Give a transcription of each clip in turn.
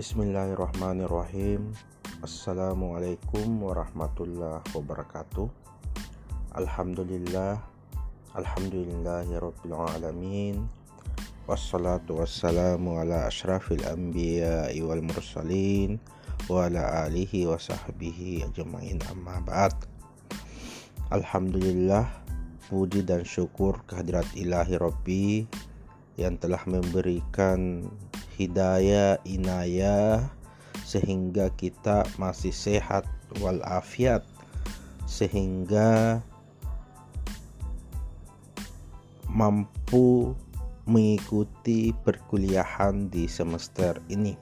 Bismillahirrahmanirrahim. Assalamualaikum warahmatullahi wabarakatuh. Alhamdulillah Alhamdulillahirrabbilalamin Wassalatu wassalamu ala ashrafil anbiya wal mursalin Wa ala alihi wa sahbihi ajma'in. Amma ba'd. Alhamdulillah Puji dan syukur kehadirat ilahi Rabbi Yang telah memberikan hidayah inayah sehingga kita masih sehat walafiat sehingga mampu mengikuti perkuliahan di semester ini.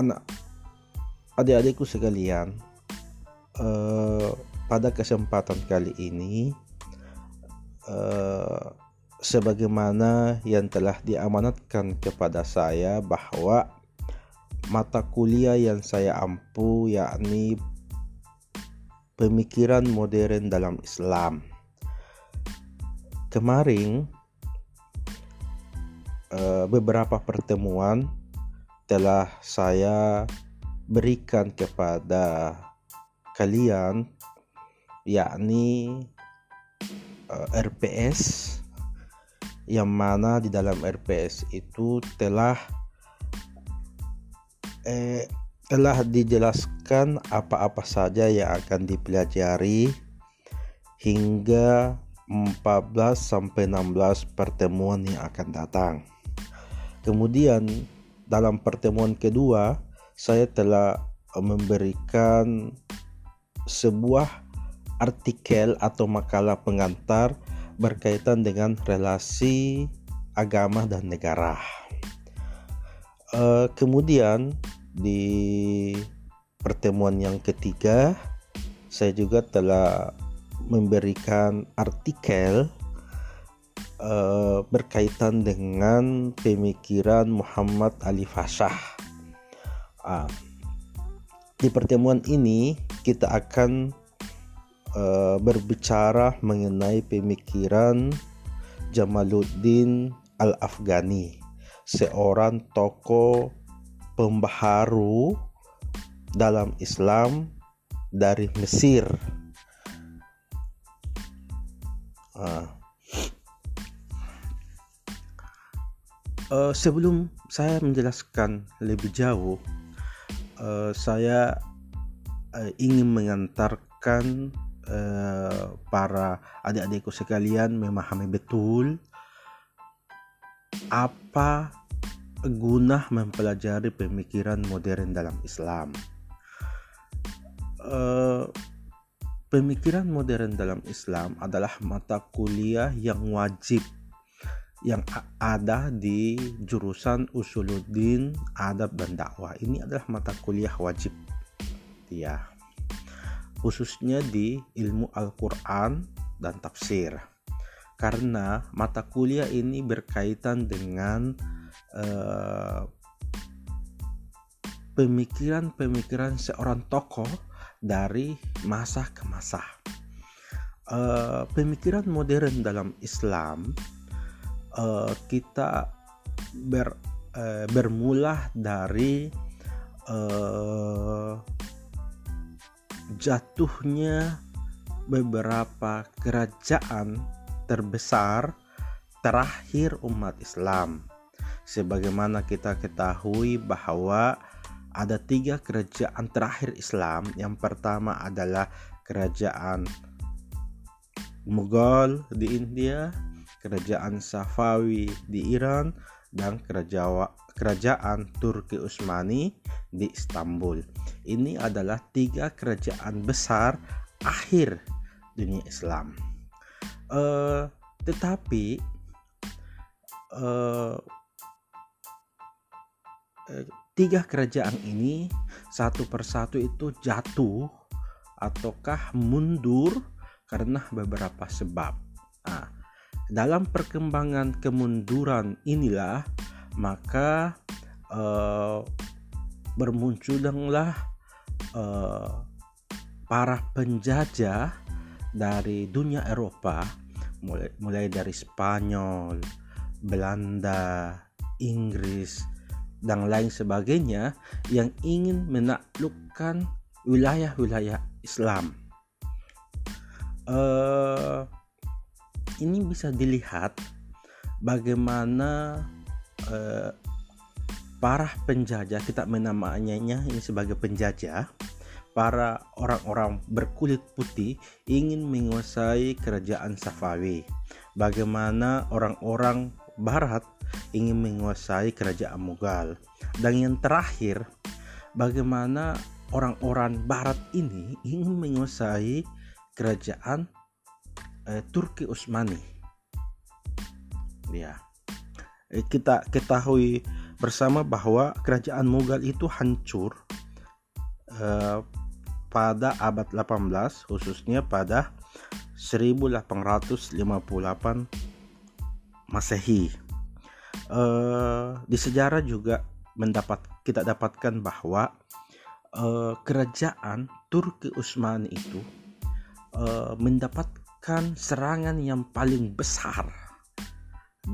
Anak adik-adikku sekalian, eh, pada kesempatan kali ini eh, sebagaimana yang telah diamanatkan kepada saya bahwa mata kuliah yang saya ampu yakni pemikiran modern dalam Islam. Kemarin eh, beberapa pertemuan telah saya berikan kepada kalian yakni eh, RPS yang mana di dalam RPS itu telah eh, telah dijelaskan apa-apa saja yang akan dipelajari hingga 14 sampai 16 pertemuan yang akan datang. Kemudian dalam pertemuan kedua saya telah memberikan sebuah artikel atau makalah pengantar berkaitan dengan relasi agama dan negara. Uh, kemudian di pertemuan yang ketiga, saya juga telah memberikan artikel uh, berkaitan dengan pemikiran Muhammad Ali Fasah. Uh, di pertemuan ini kita akan uh, berbicara mengenai pemikiran Jamaluddin Al-Afghani, seorang tokoh pembaharu dalam Islam dari Mesir. Uh, sebelum saya menjelaskan lebih jauh, uh, saya uh, ingin mengantarkan Eh, para adik-adikku sekalian memahami betul apa guna mempelajari pemikiran modern dalam Islam. Uh, pemikiran modern dalam Islam adalah mata kuliah yang wajib yang ada di jurusan Usuluddin Adab dan Dakwah. Ini adalah mata kuliah wajib. Ya khususnya di ilmu Al-Quran dan tafsir karena mata kuliah ini berkaitan dengan pemikiran-pemikiran uh, seorang tokoh dari masa ke masa. Uh, pemikiran modern dalam Islam uh, kita ber, uh, bermula dari jatuhnya beberapa kerajaan terbesar terakhir umat Islam. Sebagaimana kita ketahui bahwa ada tiga kerajaan terakhir Islam. Yang pertama adalah kerajaan Mughal di India, kerajaan Safawi di Iran, dan kerajaan kerajaan Turki Utsmani di Istanbul. Ini adalah tiga kerajaan besar akhir dunia Islam. Uh, tetapi uh, tiga kerajaan ini satu persatu itu jatuh ataukah mundur karena beberapa sebab. Nah, dalam perkembangan kemunduran inilah maka uh, bermunculanlah uh, para penjajah dari dunia Eropa mulai mulai dari Spanyol, Belanda, Inggris, dan lain sebagainya yang ingin menaklukkan wilayah-wilayah Islam. Uh, ini bisa dilihat bagaimana uh, para penjajah kita menamainya ini sebagai penjajah para orang-orang berkulit putih ingin menguasai kerajaan Safawi bagaimana orang-orang barat ingin menguasai kerajaan Mughal. Dan yang terakhir, bagaimana orang-orang barat ini ingin menguasai kerajaan eh, Turki Utsmani. Ya. Eh, kita ketahui bersama bahwa kerajaan Mughal itu hancur eh, pada abad 18 khususnya pada 1858 Masehi. Uh, di sejarah juga mendapat kita dapatkan bahwa uh, kerajaan Turki Utsmani itu uh, mendapatkan serangan yang paling besar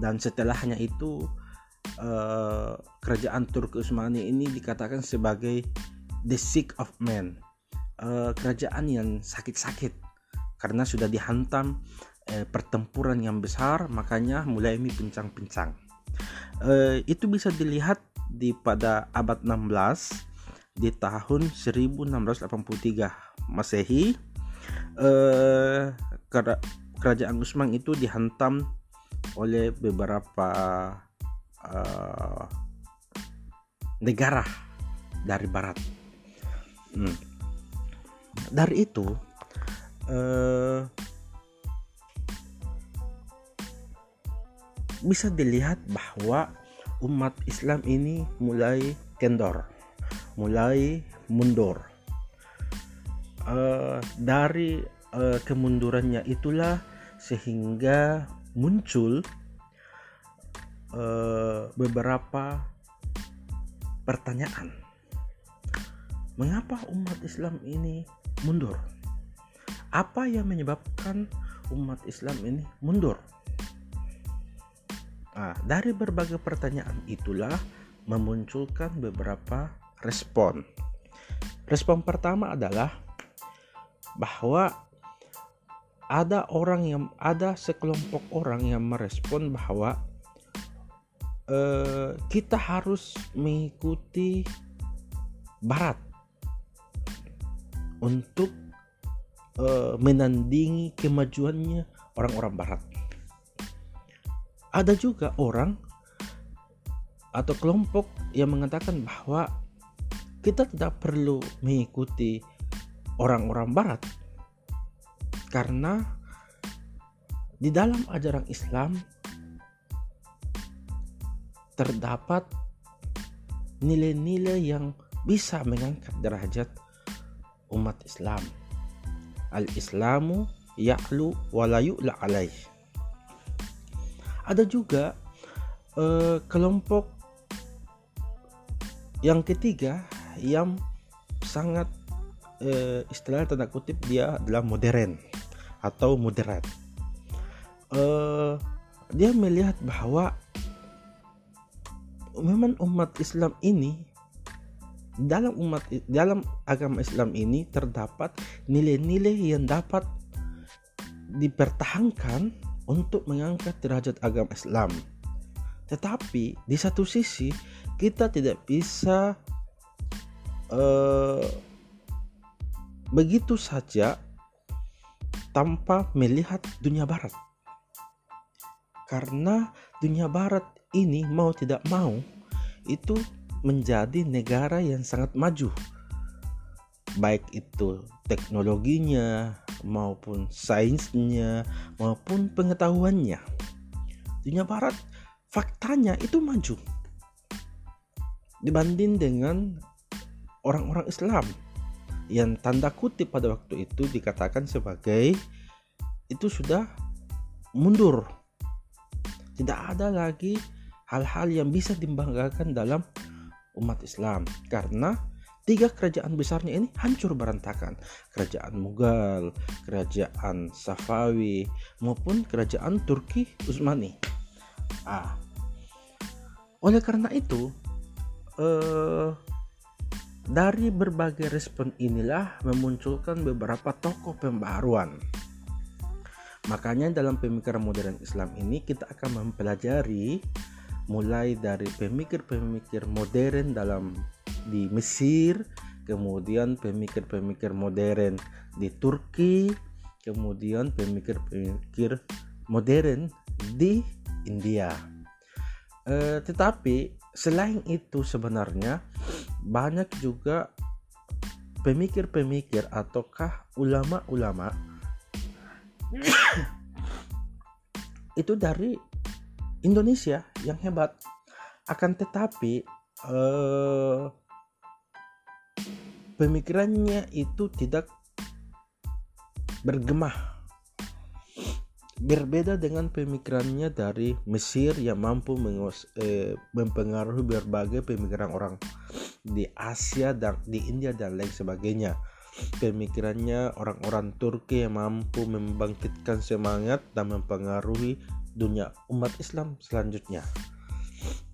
dan setelahnya itu uh, kerajaan Turki Utsmani ini dikatakan sebagai the sick of man uh, kerajaan yang sakit-sakit karena sudah dihantam uh, pertempuran yang besar makanya mulai pincang-pincang uh, itu bisa dilihat di pada abad 16 di tahun 1683 Masehi. Uh, kerajaan Usman itu dihantam oleh beberapa uh, negara dari barat. Hmm. Dari itu uh, bisa dilihat bahwa umat Islam ini mulai kendor, mulai mundur. Uh, dari uh, kemundurannya itulah sehingga muncul uh, beberapa pertanyaan. Mengapa umat Islam ini mundur? Apa yang menyebabkan umat Islam ini mundur? Nah, dari berbagai pertanyaan itulah memunculkan beberapa respon. Respon pertama adalah bahwa ada orang yang ada sekelompok orang yang merespon bahwa eh, kita harus mengikuti Barat untuk eh, menandingi kemajuannya orang-orang Barat. Ada juga orang atau kelompok yang mengatakan bahwa kita tidak perlu mengikuti orang-orang barat karena di dalam ajaran Islam terdapat nilai-nilai yang bisa mengangkat derajat umat Islam. Al-Islamu ya'lu wa la alaih ada juga uh, kelompok yang ketiga yang sangat uh, istilah tanda kutip dia adalah modern atau moderat uh, dia melihat bahwa memang umat Islam ini dalam umat dalam agama Islam ini terdapat nilai-nilai yang dapat dipertahankan untuk mengangkat derajat agama Islam. Tetapi di satu sisi kita tidak bisa uh, begitu saja tanpa melihat dunia barat. Karena dunia barat ini mau tidak mau itu menjadi negara yang sangat maju. Baik itu teknologinya, maupun sainsnya maupun pengetahuannya. Dunia barat faktanya itu maju dibanding dengan orang-orang Islam yang tanda kutip pada waktu itu dikatakan sebagai itu sudah mundur. Tidak ada lagi hal-hal yang bisa dibanggakan dalam umat Islam karena tiga kerajaan besarnya ini hancur berantakan. Kerajaan Mughal, kerajaan Safawi, maupun kerajaan Turki Utsmani. Ah. Oleh karena itu, eh, dari berbagai respon inilah memunculkan beberapa tokoh pembaruan. Makanya dalam pemikiran modern Islam ini kita akan mempelajari mulai dari pemikir-pemikir modern dalam di Mesir, kemudian pemikir-pemikir modern di Turki, kemudian pemikir-pemikir modern di India. E, tetapi selain itu sebenarnya banyak juga pemikir-pemikir ataukah ulama-ulama itu dari Indonesia yang hebat. Akan tetapi eh, pemikirannya itu tidak bergemah berbeda dengan pemikirannya dari Mesir yang mampu mengos, eh, mempengaruhi berbagai pemikiran orang di Asia dan di India dan lain sebagainya. Pemikirannya orang-orang Turki yang mampu membangkitkan semangat dan mempengaruhi dunia umat Islam selanjutnya.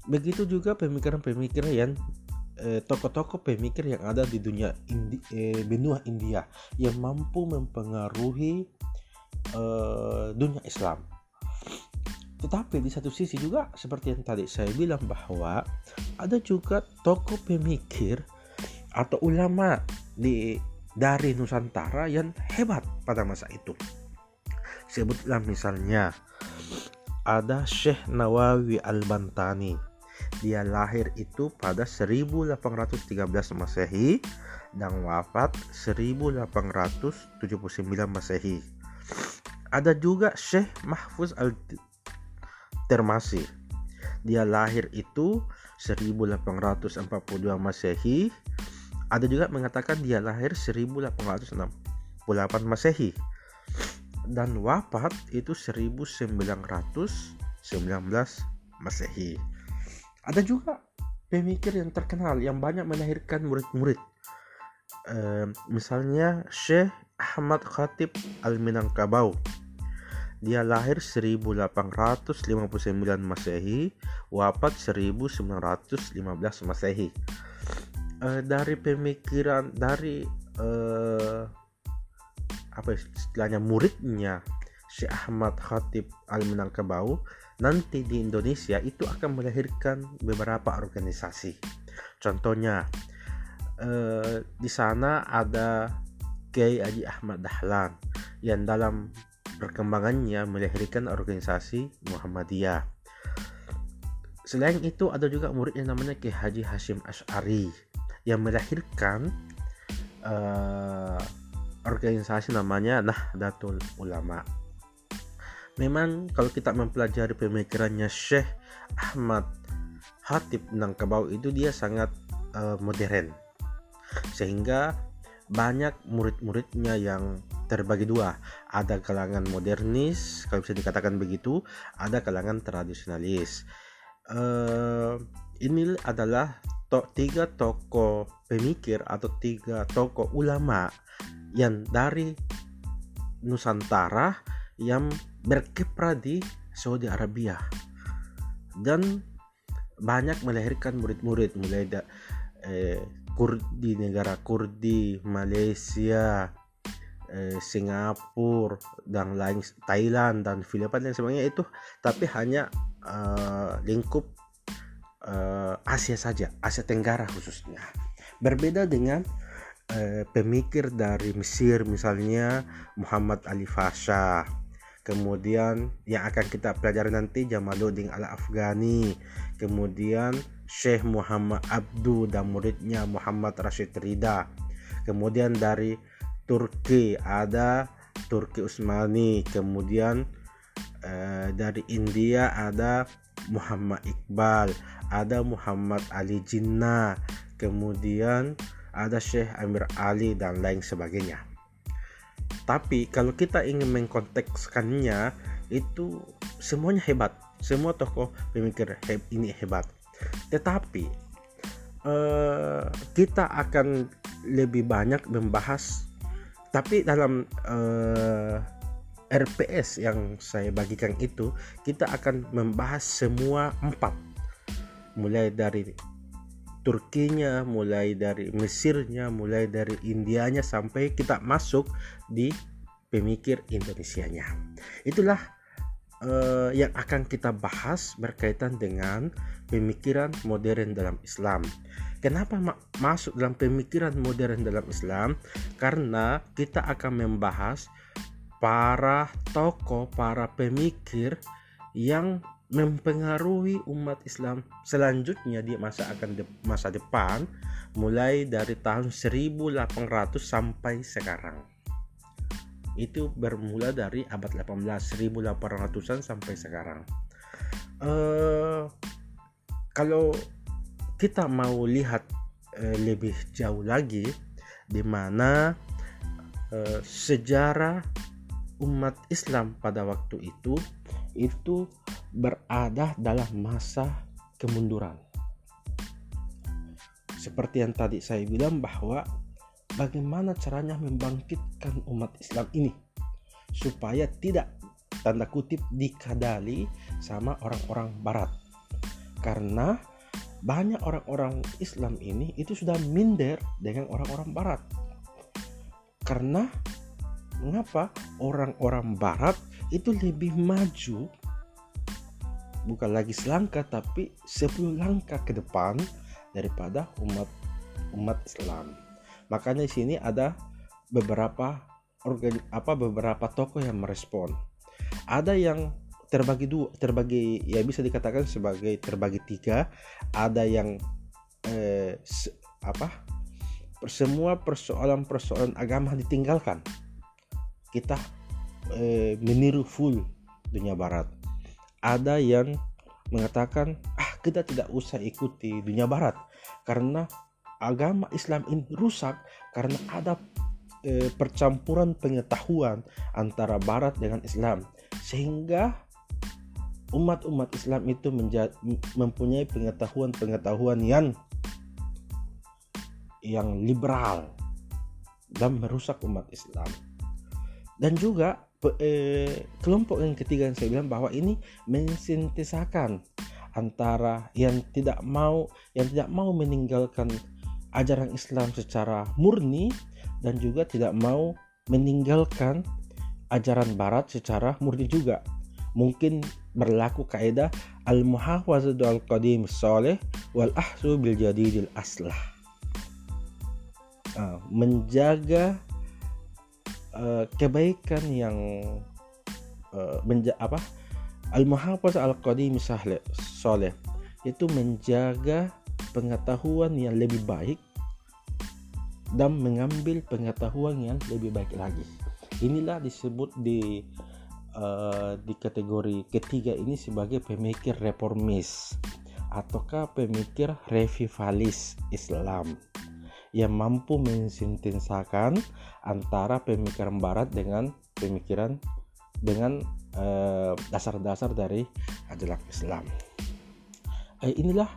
Begitu juga pemikiran-pemikiran yang eh, tokoh-tokoh pemikir yang ada di dunia Indi, eh, benua India yang mampu mempengaruhi uh, dunia Islam. Tetapi di satu sisi juga seperti yang tadi saya bilang bahwa ada juga tokoh pemikir atau ulama di dari Nusantara yang hebat pada masa itu. Sebutlah misalnya ada Syekh Nawawi Al-Bantani. Dia lahir itu pada 1813 Masehi dan wafat 1879 Masehi ada juga Syekh Mahfuz Al-Termasi. Dia lahir itu 1842 Masehi. Ada juga mengatakan dia lahir 1868 Masehi. Dan wafat itu 1919 Masehi. Ada juga pemikir yang terkenal yang banyak melahirkan murid-murid. Uh, misalnya Syekh Ahmad Khatib Al-Minangkabau dia lahir 1859 Masehi, wafat 1915 Masehi. Uh, dari pemikiran dari uh, apa istilahnya muridnya Syekh Ahmad Khatib Al Minangkabau nanti di Indonesia itu akan melahirkan beberapa organisasi. Contohnya uh, di sana ada Kiai Haji Ahmad Dahlan yang dalam perkembangannya melahirkan organisasi Muhammadiyah. Selain itu ada juga murid yang namanya Kiai Haji Hashim Ash'ari yang melahirkan uh, organisasi namanya Nahdlatul Ulama. Memang kalau kita mempelajari pemikirannya Syekh Ahmad Hatib Nangkabau itu dia sangat uh, modern sehingga banyak murid-muridnya yang terbagi dua. Ada kalangan modernis kalau bisa dikatakan begitu ada kalangan tradisionalis. Uh, ini adalah to tiga tokoh pemikir atau tiga tokoh ulama yang dari Nusantara yang berkiprah di Saudi Arabia. Dan banyak melahirkan murid-murid mulai da, eh, Kurdi negara Kurdi Malaysia eh, Singapura dan lain Thailand dan Filipina dan sebagainya itu tapi hanya uh, lingkup uh, Asia saja Asia Tenggara khususnya. Berbeda dengan uh, pemikir dari Mesir misalnya Muhammad Ali Fasha kemudian yang akan kita pelajari nanti Jamaluddin Al Afghani kemudian Syekh Muhammad Abdu dan muridnya Muhammad Rashid Rida. Kemudian dari Turki. Ada Turki Usmani, kemudian eh, dari India ada Muhammad Iqbal, ada Muhammad Ali Jinnah, kemudian ada Syekh Amir Ali dan lain sebagainya. Tapi kalau kita ingin mengkontekskannya itu semuanya hebat, semua tokoh pemikir ini hebat. Tetapi uh, kita akan lebih banyak membahas tapi dalam uh, RPS yang saya bagikan itu kita akan membahas semua empat mulai dari Turkinya, mulai dari Mesirnya, mulai dari Indianya sampai kita masuk di pemikir Indonesianya. Itulah uh, yang akan kita bahas berkaitan dengan pemikiran modern dalam Islam. Kenapa ma masuk dalam pemikiran modern dalam Islam? Karena kita akan membahas para tokoh, para pemikir yang mempengaruhi umat Islam selanjutnya di masa akan de masa depan mulai dari tahun 1800 sampai sekarang itu bermula dari abad 18 1800-an sampai sekarang uh, kalau kita mau lihat uh, lebih jauh lagi di mana uh, sejarah umat Islam pada waktu itu itu berada dalam masa kemunduran. Seperti yang tadi saya bilang bahwa bagaimana caranya membangkitkan umat Islam ini supaya tidak tanda kutip dikadali sama orang-orang barat. Karena banyak orang-orang Islam ini itu sudah minder dengan orang-orang barat. Karena mengapa orang-orang barat itu lebih maju bukan lagi selangkah tapi 10 langkah ke depan daripada umat umat Islam. Makanya di sini ada beberapa organ apa beberapa tokoh yang merespon. Ada yang terbagi dua, terbagi ya bisa dikatakan sebagai terbagi tiga. Ada yang eh, se, apa semua persoalan-persoalan agama ditinggalkan. Kita eh, meniru full dunia barat ada yang mengatakan ah kita tidak usah ikuti dunia barat karena agama Islam ini rusak karena ada e, percampuran pengetahuan antara barat dengan Islam sehingga umat-umat Islam itu mempunyai pengetahuan-pengetahuan yang yang liberal dan merusak umat Islam. Dan juga eh, kelompok yang ketiga yang saya bilang bahwa ini mensintesakan antara yang tidak mau yang tidak mau meninggalkan ajaran Islam secara murni dan juga tidak mau meninggalkan ajaran barat secara murni juga. Mungkin berlaku kaidah al muhafazatu al qadim soleh wal ahsu bil jadidil aslah. Uh, menjaga uh, kebaikan yang uh, menja apa? Al-muhafaz al-qadim soleh itu menjaga pengetahuan yang lebih baik dan mengambil pengetahuan yang lebih baik lagi. Inilah disebut di uh, di kategori ketiga ini sebagai pemikir reformis ataukah pemikir revivalis Islam yang mampu mensintesakan antara pemikiran barat dengan pemikiran dengan eh, dasar-dasar uh, dari ajaran Islam. Eh, inilah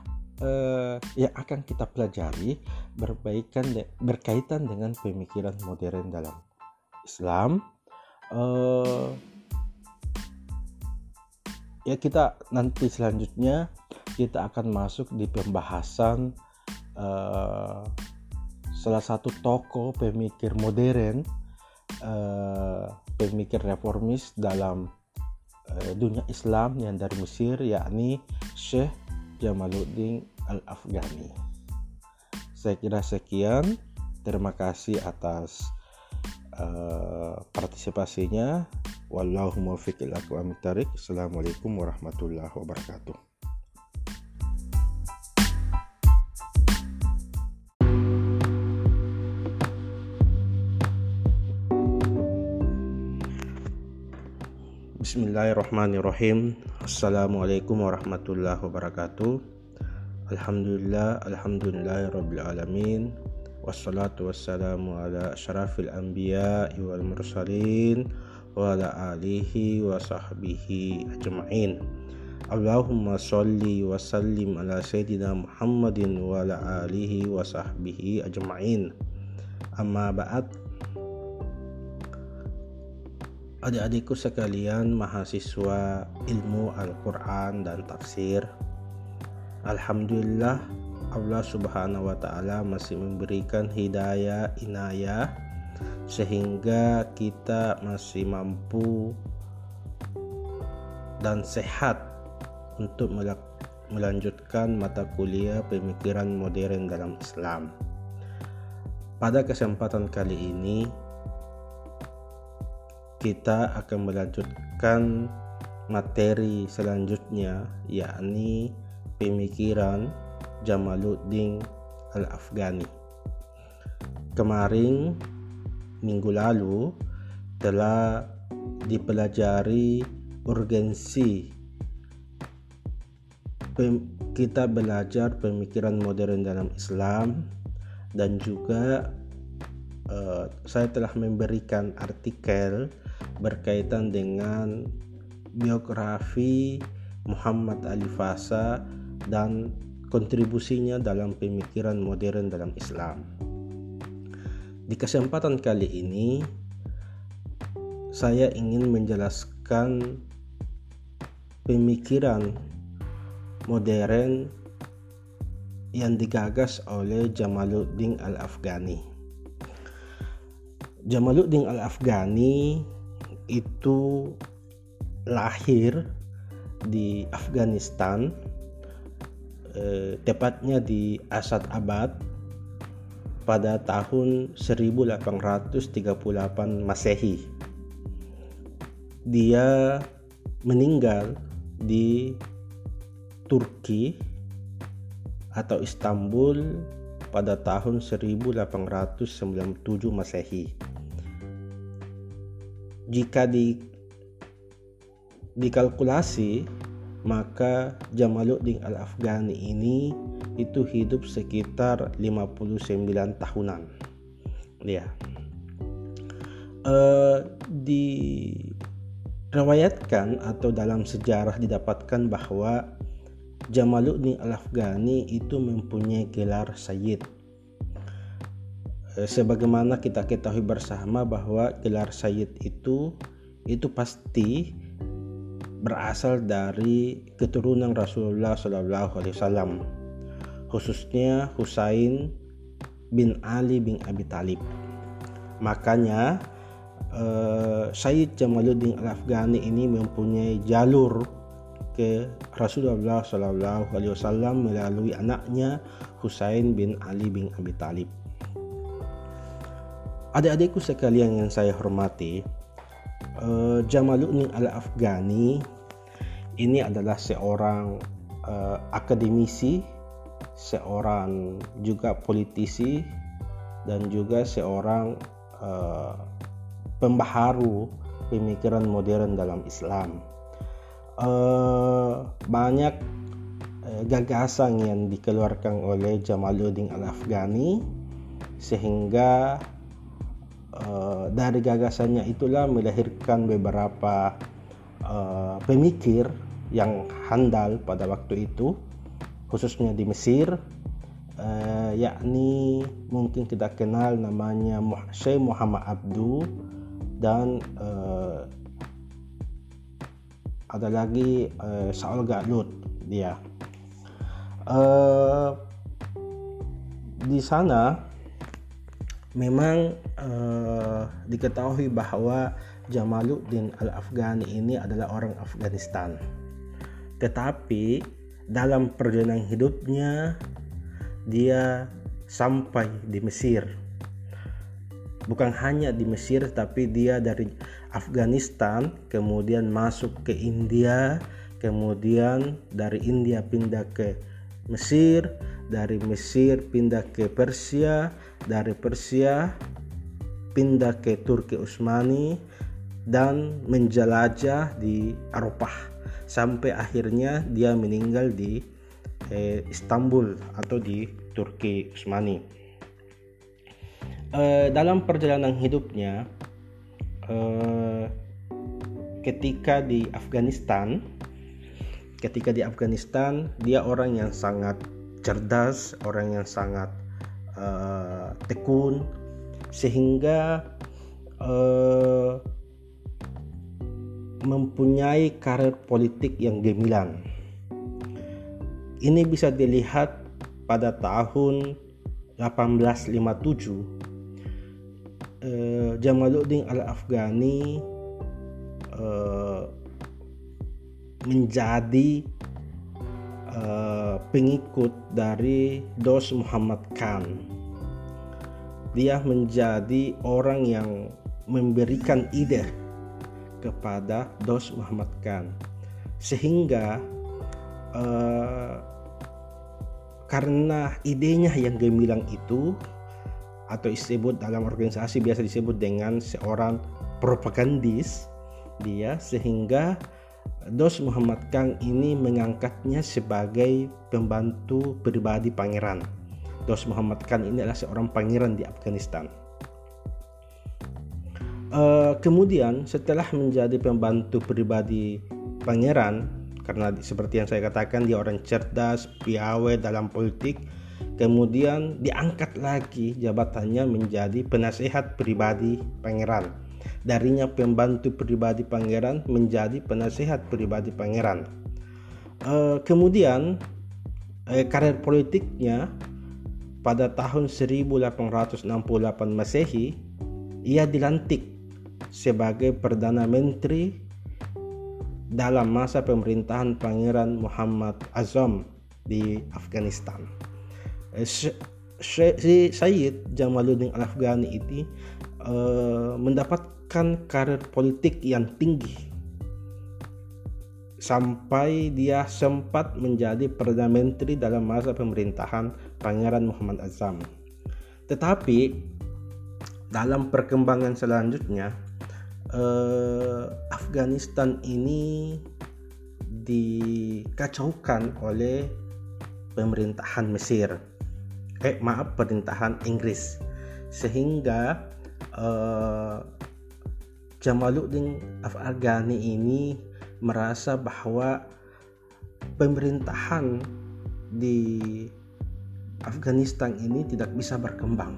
uh, yang akan kita pelajari berbaikan de berkaitan dengan pemikiran modern dalam Islam. Uh, ya kita nanti selanjutnya kita akan masuk di pembahasan uh, salah satu tokoh pemikir modern, uh, pemikir reformis dalam uh, dunia Islam yang dari Mesir, yakni Syekh Jamaluddin Al-Afghani. Saya kira sekian. Terima kasih atas uh, partisipasinya. Wallahu muwaffiq Assalamualaikum warahmatullahi wabarakatuh. Bismillahirrahmanirrahim. Assalamualaikum warahmatullahi wabarakatuh. Alhamdulillah Alhamdulillahirrabbilalamin Wassalatu wassalamu ala ashrafil anbiya wal mursalin Wa ala alihi wa sahbihi ajma'in. Allahumma salli wa sallim ala sayyidina Muhammadin wa ala alihi wa sahbihi ajma'in. Amma ba'd. Adik-adikku sekalian mahasiswa ilmu Al-Quran dan tafsir. Alhamdulillah Allah subhanahu wa ta'ala masih memberikan hidayah inayah sehingga kita masih mampu dan sehat untuk melanjutkan mata kuliah pemikiran modern dalam Islam pada kesempatan kali ini kita akan melanjutkan materi selanjutnya yakni pemikiran Jamaluddin Al-Afghani. Kemarin minggu lalu telah dipelajari urgensi kita belajar pemikiran modern dalam Islam dan juga uh, saya telah memberikan artikel berkaitan dengan biografi Muhammad Ali Fasa dan kontribusinya dalam pemikiran modern dalam Islam. Di kesempatan kali ini saya ingin menjelaskan pemikiran modern yang digagas oleh Jamaluddin Al-Afghani. Jamaluddin Al-Afghani itu lahir di Afghanistan eh, tepatnya di Asad Abad pada tahun 1838 Masehi. Dia meninggal di Turki atau Istanbul pada tahun 1897 Masehi jika di dikalkulasi maka Jamaluddin Al-Afghani ini itu hidup sekitar 59 tahunan. Ya uh, diriwayatkan atau dalam sejarah didapatkan bahwa Jamaluddin Al-Afghani itu mempunyai gelar Sayyid. Eh, sebagaimana kita ketahui bersama bahwa gelar Sayyid itu itu pasti berasal dari keturunan Rasulullah Shallallahu Alaihi Wasallam khususnya Husain bin Ali bin Abi Talib. Makanya eh, Sayyid Jamaluddin Al Afghani ini mempunyai jalur ke Rasulullah Shallallahu Alaihi Wasallam melalui anaknya Husain bin Ali bin Abi Talib. Adik-adikku sekalian yang saya hormati, uh, Jamaluddin Al-Afghani ini adalah seorang uh, akademisi, seorang juga politisi dan juga seorang uh, pembaharu pemikiran modern dalam Islam. Uh, banyak gagasan yang dikeluarkan oleh Jamaluddin Al-Afghani sehingga uh, dari gagasannya itulah melahirkan beberapa uh, pemikir yang handal pada waktu itu khususnya di Mesir uh, yakni mungkin kita kenal namanya Syekh Muhammad Abdu dan uh, ada lagi uh, Saul Galut dia. Uh, di sana memang uh, diketahui bahwa Jamaluddin Al-Afghani ini adalah orang Afghanistan. Tetapi dalam perjalanan hidupnya dia sampai di Mesir. Bukan hanya di Mesir tapi dia dari Afghanistan kemudian masuk ke India, kemudian dari India pindah ke Mesir, dari Mesir pindah ke Persia, dari Persia pindah ke Turki Utsmani dan menjelajah di Eropa sampai akhirnya dia meninggal di eh, Istanbul atau di Turki Utsmani. Eh, dalam perjalanan hidupnya eh, ketika di Afghanistan ketika di Afghanistan dia orang yang sangat cerdas, orang yang sangat uh, tekun, sehingga uh, mempunyai karir politik yang gemilang. Ini bisa dilihat pada tahun 1857 eh, Jamaluddin Al-Afghani eh, menjadi eh, pengikut dari Dos Muhammad Khan. Dia menjadi orang yang memberikan ide kepada Dos Muhammad Khan sehingga uh, karena idenya yang gemilang itu atau disebut dalam organisasi biasa disebut dengan seorang propagandis dia sehingga Dos Muhammad Khan ini mengangkatnya sebagai pembantu pribadi pangeran. Dos Muhammad Khan ini adalah seorang pangeran di Afghanistan. Uh, kemudian setelah menjadi pembantu pribadi pangeran karena seperti yang saya katakan dia orang cerdas, piawai dalam politik, kemudian diangkat lagi jabatannya menjadi penasehat pribadi pangeran. Darinya pembantu pribadi pangeran menjadi penasehat pribadi pangeran. Uh, kemudian uh, karir politiknya pada tahun 1868 Masehi ia dilantik sebagai Perdana Menteri dalam masa pemerintahan Pangeran Muhammad Azam di Afghanistan. Eh, Syed Jamaluddin Al-Afghani ini uh, mendapatkan karir politik yang tinggi sampai dia sempat menjadi Perdana Menteri dalam masa pemerintahan Pangeran Muhammad Azam. Tetapi dalam perkembangan selanjutnya uh, Afghanistan ini dikacaukan oleh pemerintahan Mesir. Eh maaf pemerintahan Inggris. Sehingga uh, Jamaluddin Afghani ini merasa bahwa pemerintahan di Afghanistan ini tidak bisa berkembang.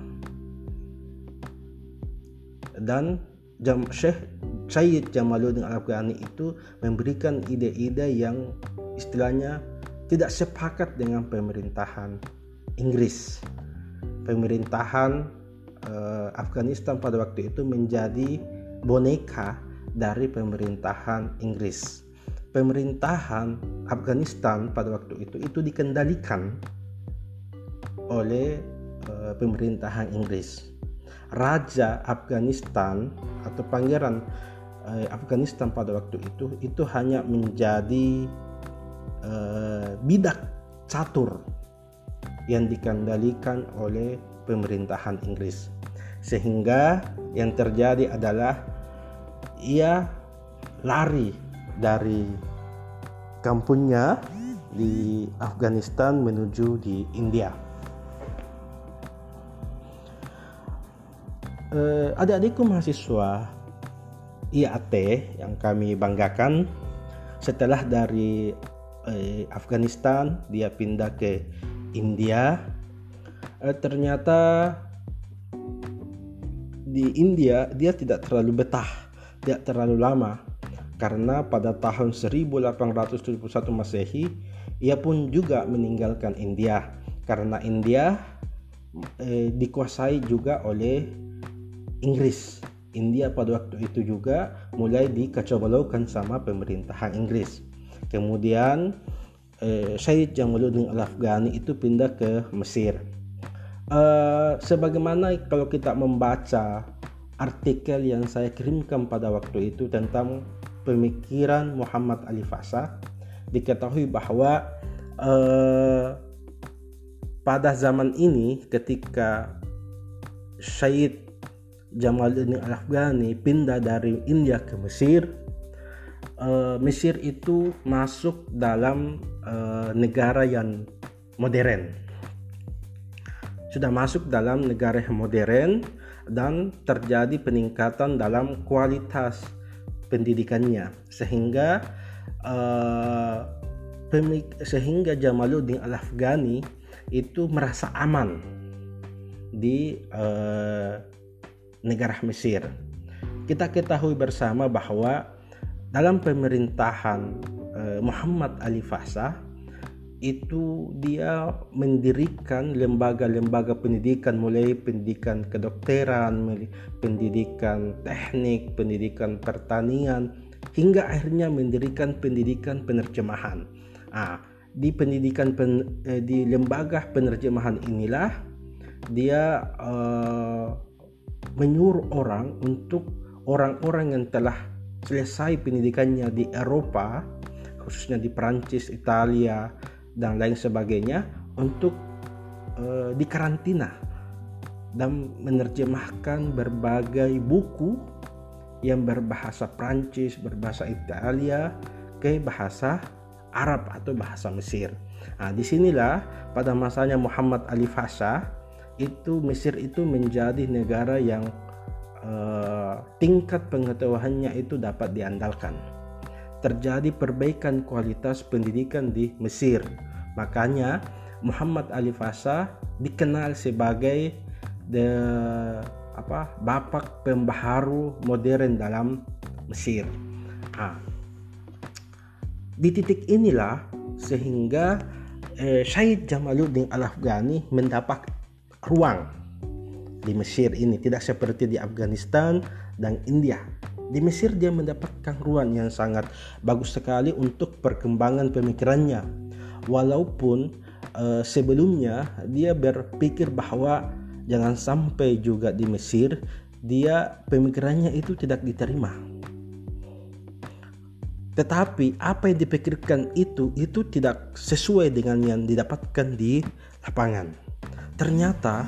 Dan Jam Syekh Syed Jamaluddin Al-Afghani itu memberikan ide-ide yang istilahnya tidak sepakat dengan pemerintahan Inggris. Pemerintahan uh, Afghanistan pada waktu itu menjadi boneka dari pemerintahan Inggris. Pemerintahan Afghanistan pada waktu itu itu dikendalikan oleh uh, pemerintahan Inggris raja Afghanistan atau pangeran eh, Afghanistan pada waktu itu itu hanya menjadi eh, bidak catur yang dikendalikan oleh pemerintahan Inggris. Sehingga yang terjadi adalah ia lari dari kampungnya di Afghanistan menuju di India eh, adik-adikku mahasiswa IAT yang kami banggakan setelah dari eh, Afghanistan dia pindah ke India. Eh, ternyata di India dia tidak terlalu betah tidak terlalu lama. Karena pada tahun 1871 Masehi ia pun juga meninggalkan India. Karena India eh, dikuasai juga oleh Inggris. India pada waktu itu juga mulai dikacau-balaukan sama pemerintahan Inggris. Kemudian eh, Syed Jamaluddin Al-Afghani itu pindah ke Mesir. Eh, sebagaimana kalau kita membaca artikel yang saya kirimkan pada waktu itu tentang pemikiran Muhammad Ali Fasa, diketahui bahwa eh, pada zaman ini ketika Syed Jamaluddin Al-Afghani pindah dari India ke Mesir. Uh, Mesir itu masuk dalam uh, negara yang modern. Sudah masuk dalam negara yang modern dan terjadi peningkatan dalam kualitas pendidikannya. Sehingga uh, sehingga Jamaluddin Al-Afghani itu merasa aman di uh, negara Mesir. Kita ketahui bersama bahwa dalam pemerintahan uh, Muhammad Ali Fasa itu dia mendirikan lembaga-lembaga pendidikan mulai pendidikan kedokteran, pendidikan teknik, pendidikan pertanian hingga akhirnya mendirikan pendidikan penerjemahan. Ah, di pendidikan pen, eh, di lembaga penerjemahan inilah dia uh, menyuruh orang untuk orang-orang yang telah selesai pendidikannya di Eropa khususnya di Prancis, Italia, dan lain sebagainya untuk uh, dikarantina dan menerjemahkan berbagai buku yang berbahasa Prancis, berbahasa Italia ke bahasa Arab atau bahasa Mesir. Nah, di sinilah pada masanya Muhammad Ali Fasa itu Mesir itu menjadi negara yang uh, tingkat pengetahuannya itu dapat diandalkan terjadi perbaikan kualitas pendidikan di Mesir. Makanya Muhammad Ali Fasa dikenal sebagai the apa bapak pembaharu modern dalam Mesir. Nah, di titik inilah sehingga eh, Syed Jamaluddin Al-Afghani mendapat ruang di Mesir ini tidak seperti di Afghanistan dan India di Mesir dia mendapatkan ruang yang sangat bagus sekali untuk perkembangan pemikirannya. Walaupun uh, sebelumnya dia berpikir bahwa jangan sampai juga di Mesir dia pemikirannya itu tidak diterima. Tetapi apa yang dipikirkan itu itu tidak sesuai dengan yang didapatkan di lapangan. Ternyata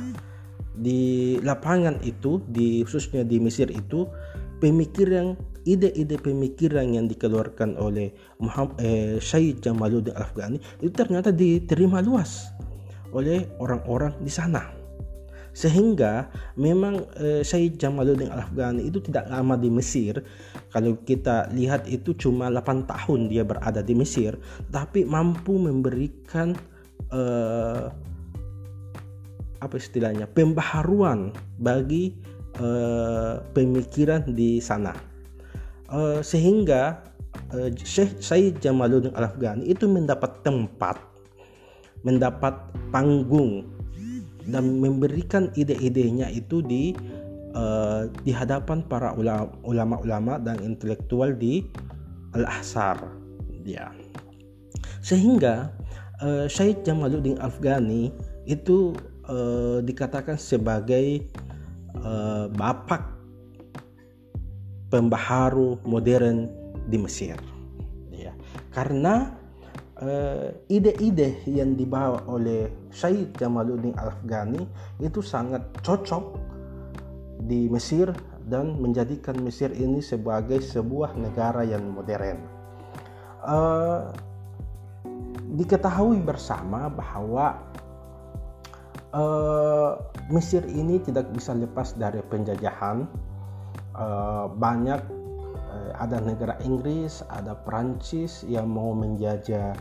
di lapangan itu di khususnya di Mesir itu pemikiran ide-ide pemikiran yang dikeluarkan oleh Muhammad eh, Syed Jamaluddin Al-Afghani itu ternyata diterima luas oleh orang-orang di sana. Sehingga memang eh, Syed Jamaluddin Al-Afghani itu tidak lama di Mesir. Kalau kita lihat itu cuma 8 tahun dia berada di Mesir tapi mampu memberikan eh, apa istilahnya pembaharuan bagi uh, pemikiran di sana. Uh, sehingga uh, Syekh Said Jamaluddin Al-Afghani itu mendapat tempat mendapat panggung dan memberikan ide-idenya itu di uh, di hadapan para ulama-ulama dan intelektual di Al-Ahsar. Dia sehingga uh, Syed Jamaluddin Afghani itu uh, dikatakan sebagai uh, bapak pembaharu modern di Mesir ya karena uh, ide-ide yang dibawa oleh Syed Jamaluddin Al-Afghani itu sangat cocok di Mesir dan menjadikan Mesir ini sebagai sebuah negara yang modern. Uh, diketahui bersama bahwa uh, Mesir ini tidak bisa lepas dari penjajahan. Uh, banyak uh, ada negara Inggris, ada Prancis yang mau menjajah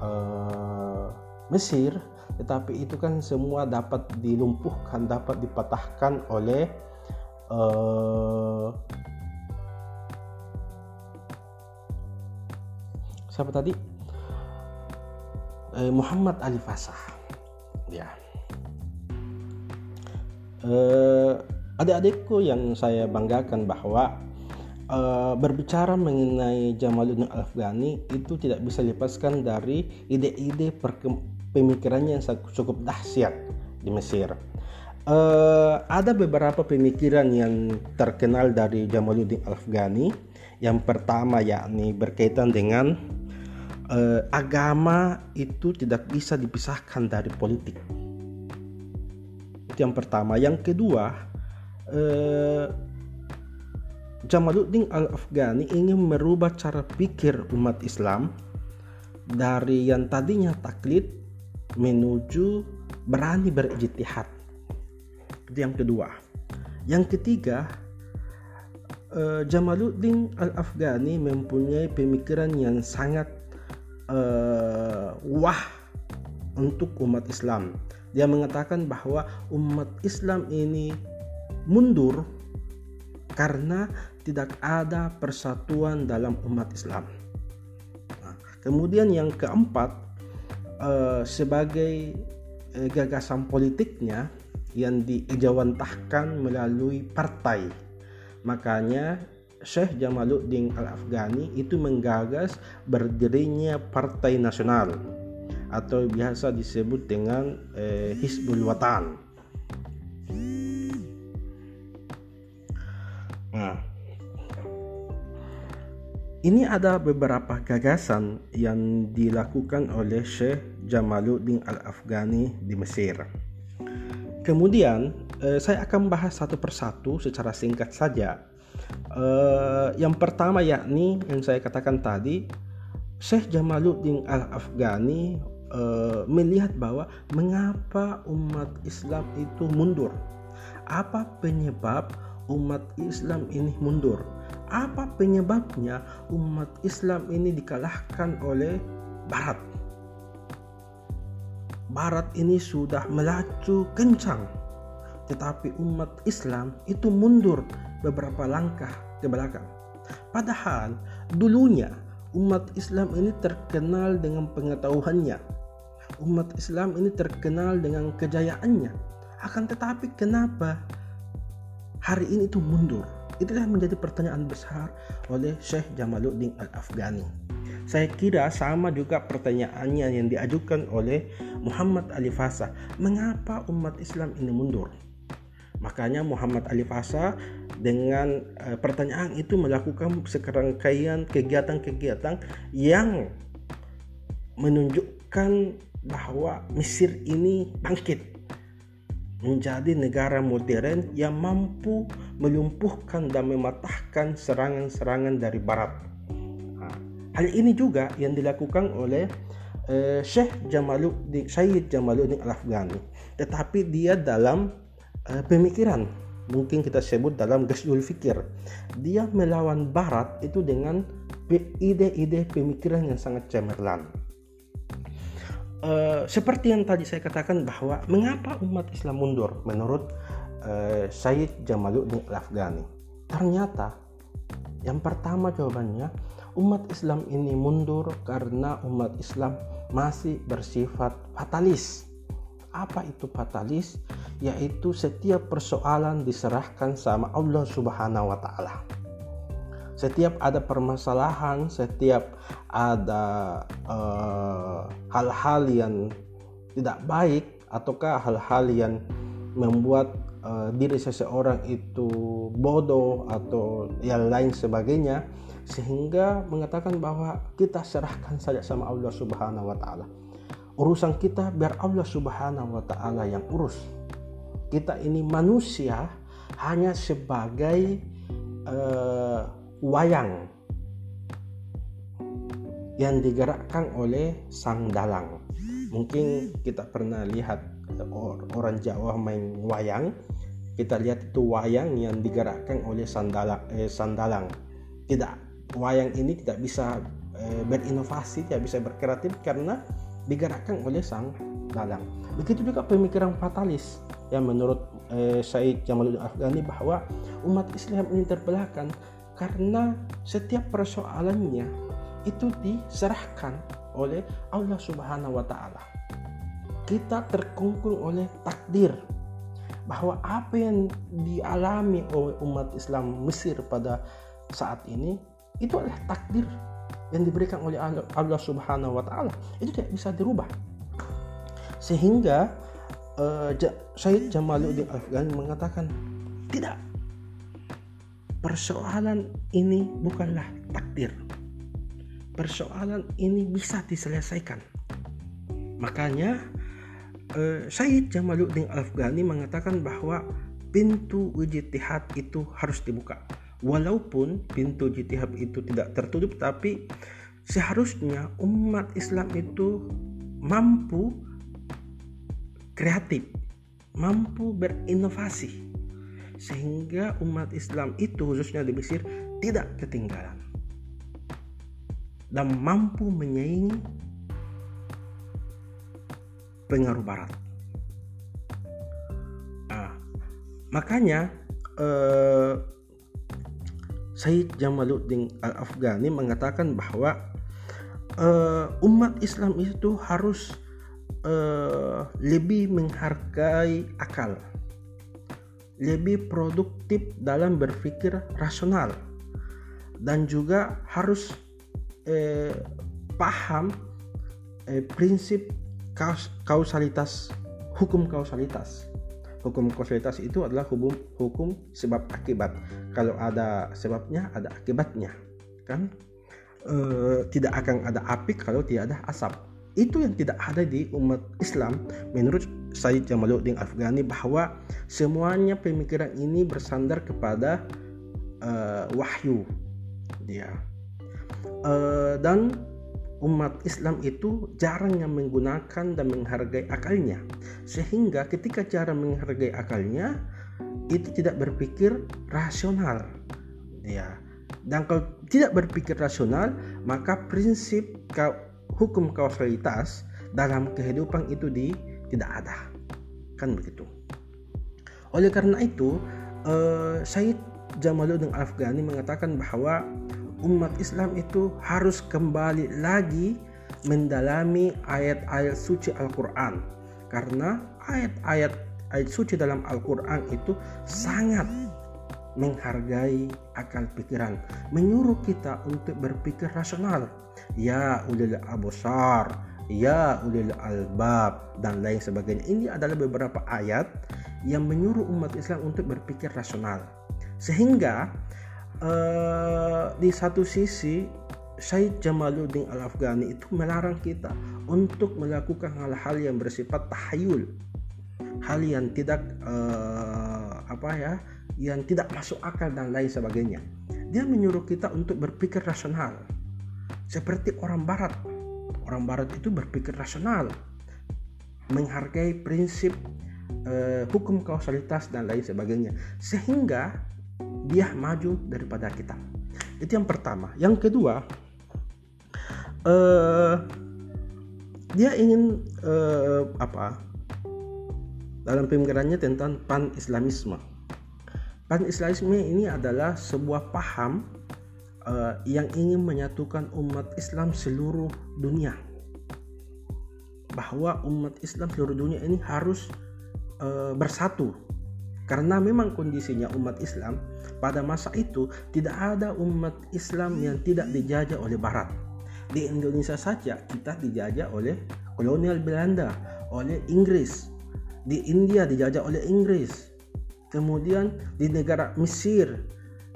uh, Mesir, tetapi itu kan semua dapat dilumpuhkan, dapat dipatahkan oleh uh, siapa tadi? Muhammad Ali Fasah. Ya uh, adik-adikku yang saya banggakan bahwa uh, berbicara mengenai Jamaluddin Al-Afghani itu tidak bisa dilepaskan dari ide-ide pemikirannya yang cukup dahsyat di Mesir. Uh, ada beberapa pemikiran yang terkenal dari Jamaluddin Al-Afghani. Yang pertama yakni berkaitan dengan uh, agama itu tidak bisa dipisahkan dari politik yang pertama yang kedua eh, Jamaluddin Al-Afghani ingin merubah cara pikir umat Islam dari yang tadinya taklid menuju berani berijtihad. Itu yang kedua. Yang ketiga, eh, Jamaluddin Al-Afghani mempunyai pemikiran yang sangat eh, wah untuk umat Islam dia mengatakan bahwa umat Islam ini mundur karena tidak ada persatuan dalam umat Islam. Nah, kemudian yang keempat eh, sebagai eh, gagasan politiknya yang diejawantahkan melalui partai. Makanya Syekh Jamaluddin Al-Afghani itu menggagas berdirinya Partai Nasional atau biasa disebut dengan eh, Hizbul Watan. Nah, ini ada beberapa gagasan yang dilakukan oleh Syekh Jamaluddin Al-Afghani di Mesir. Kemudian eh, saya akan bahas satu persatu secara singkat saja. Eh, yang pertama yakni yang saya katakan tadi, Syekh Jamaluddin Al-Afghani eh, melihat bahwa mengapa umat Islam itu mundur. Apa penyebab umat Islam ini mundur? Apa penyebabnya umat Islam ini dikalahkan oleh Barat? Barat ini sudah melaju kencang, tetapi umat Islam itu mundur beberapa langkah ke belakang. Padahal dulunya umat Islam ini terkenal dengan pengetahuannya. Umat Islam ini terkenal dengan kejayaannya. Akan tetapi kenapa hari ini itu mundur? Itulah menjadi pertanyaan besar oleh Syekh Jamaluddin Al-Afghani. Saya kira sama juga pertanyaannya yang diajukan oleh Muhammad Ali Fasa. Mengapa umat Islam ini mundur? Makanya Muhammad Ali Fasa dengan uh, pertanyaan itu melakukan serangkaian kegiatan-kegiatan yang menunjukkan bahwa Mesir ini bangkit menjadi negara modern yang mampu melumpuhkan dan mematahkan serangan-serangan dari barat. hal ini juga yang dilakukan oleh uh, Syekh Jamaluddin Syed Jamaluddin Al-Afghani. Tetapi dia dalam uh, pemikiran mungkin kita sebut dalam gasul fikir. Dia melawan barat itu dengan ide-ide pemikiran yang sangat cemerlang. Uh, seperti yang tadi saya katakan bahwa mengapa umat Islam mundur menurut uh, Syed Jamaluddin Al-Afghani. Ternyata yang pertama jawabannya umat Islam ini mundur karena umat Islam masih bersifat fatalis. Apa itu fatalis? Yaitu setiap persoalan diserahkan sama Allah Subhanahu wa taala setiap ada permasalahan, setiap ada eh, hal-hal uh, yang tidak baik ataukah hal-hal yang membuat uh, diri seseorang itu bodoh atau yang lain sebagainya sehingga mengatakan bahwa kita serahkan saja sama Allah Subhanahu wa taala. Urusan kita biar Allah Subhanahu wa taala yang urus. Kita ini manusia hanya sebagai uh, wayang yang digerakkan oleh sang dalang. Mungkin kita pernah lihat orang Jawa main wayang. Kita lihat itu wayang yang digerakkan oleh sandalang, eh, sandalang. Tidak, wayang ini tidak bisa eh, berinovasi, tidak bisa berkreatif karena digerakkan oleh sang dalang. Begitu juga pemikiran fatalis yang menurut eh, Said Jamaluddin Afghani bahwa umat Islam ini terbelahkan karena setiap persoalannya itu diserahkan oleh Allah Subhanahu wa taala. Kita terkungkung oleh takdir bahwa apa yang dialami oleh umat Islam Mesir pada saat ini itu adalah takdir yang diberikan oleh Allah Subhanahu wa taala. Itu tidak bisa dirubah. Sehingga uh, Syed Jamaluddin Afghani mengatakan tidak persoalan ini bukanlah takdir. Persoalan ini bisa diselesaikan. Makanya eh, Syed Jamaluddin Afghani mengatakan bahwa pintu ijtihad itu harus dibuka. Walaupun pintu ijtihad itu tidak tertutup tapi seharusnya umat Islam itu mampu kreatif, mampu berinovasi sehingga umat Islam itu khususnya di Mesir tidak ketinggalan dan mampu menyaingi pengaruh Barat. Nah, makanya eh, Said Jamaluddin Al-Afghani mengatakan bahwa uh, umat Islam itu harus uh, lebih menghargai akal, lebih produktif dalam berpikir rasional, dan juga harus uh, paham uh, prinsip kaus kausalitas, hukum kausalitas. Hukum kausalitas itu adalah hukum hukum sebab akibat. Kalau ada sebabnya, ada akibatnya, kan? Uh, tidak akan ada api kalau tidak ada asap itu yang tidak ada di umat Islam menurut Said Jamaluddin Afghani bahwa semuanya pemikiran ini bersandar kepada uh, wahyu. Dia uh, dan umat Islam itu jarang yang menggunakan dan menghargai akalnya. Sehingga ketika cara menghargai akalnya itu tidak berpikir rasional. Ya. Dan kalau tidak berpikir rasional maka prinsip hukum kausalitas dalam kehidupan itu di tidak ada. Kan begitu. Oleh karena itu uh, Said Jamaluddin Afghani mengatakan bahwa umat Islam itu harus kembali lagi mendalami ayat-ayat suci Al-Quran. Karena ayat-ayat ayat suci dalam Al-Quran itu sangat menghargai akal pikiran, menyuruh kita untuk berpikir rasional. Ya ulil abusar, ya ulil albab dan lain sebagainya. Ini adalah beberapa ayat yang menyuruh umat Islam untuk berpikir rasional. Sehingga uh, di satu sisi Syed Jamaluddin Al-Afghani itu melarang kita untuk melakukan hal-hal yang bersifat tahayul. Hal yang tidak uh, apa ya, yang tidak masuk akal dan lain sebagainya. Dia menyuruh kita untuk berpikir rasional. Seperti orang barat. Orang barat itu berpikir rasional. Menghargai prinsip uh, hukum kausalitas dan lain sebagainya. Sehingga dia maju daripada kita. Itu yang pertama. Yang kedua, uh, dia ingin uh, apa? Dalam pemikirannya tentang pan-islamisme Pan-Islamisme ini adalah sebuah paham uh, yang ingin menyatukan umat Islam seluruh dunia. Bahwa umat Islam seluruh dunia ini harus uh, bersatu. Karena memang kondisinya umat Islam pada masa itu tidak ada umat Islam yang tidak dijajah oleh barat. Di Indonesia saja kita dijajah oleh kolonial Belanda, oleh Inggris. Di India dijajah oleh Inggris, kemudian di negara Mesir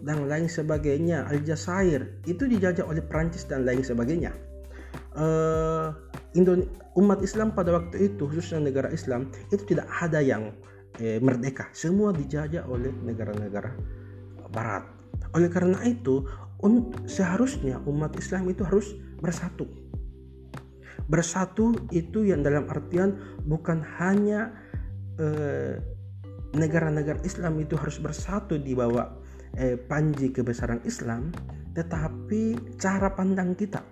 dan lain sebagainya Aljazair itu dijajah oleh Prancis dan lain sebagainya. Uh, umat Islam pada waktu itu khususnya negara Islam itu tidak ada yang eh, merdeka. Semua dijajah oleh negara-negara Barat. Oleh karena itu un, seharusnya umat Islam itu harus bersatu. Bersatu itu yang dalam artian bukan hanya eh, negara-negara Islam itu harus bersatu di bawah eh, panji kebesaran Islam, tetapi cara pandang kita,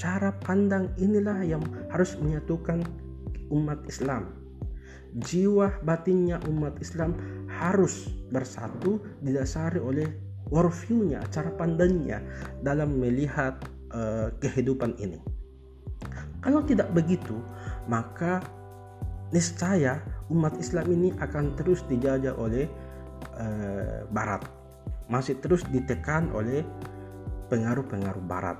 cara pandang inilah yang harus menyatukan umat Islam. Jiwa batinnya umat Islam harus bersatu didasari oleh worldview-nya, cara pandangnya dalam melihat uh, kehidupan ini. Kalau tidak begitu, maka niscaya umat Islam ini akan terus dijajah oleh uh, Barat, masih terus ditekan oleh pengaruh-pengaruh Barat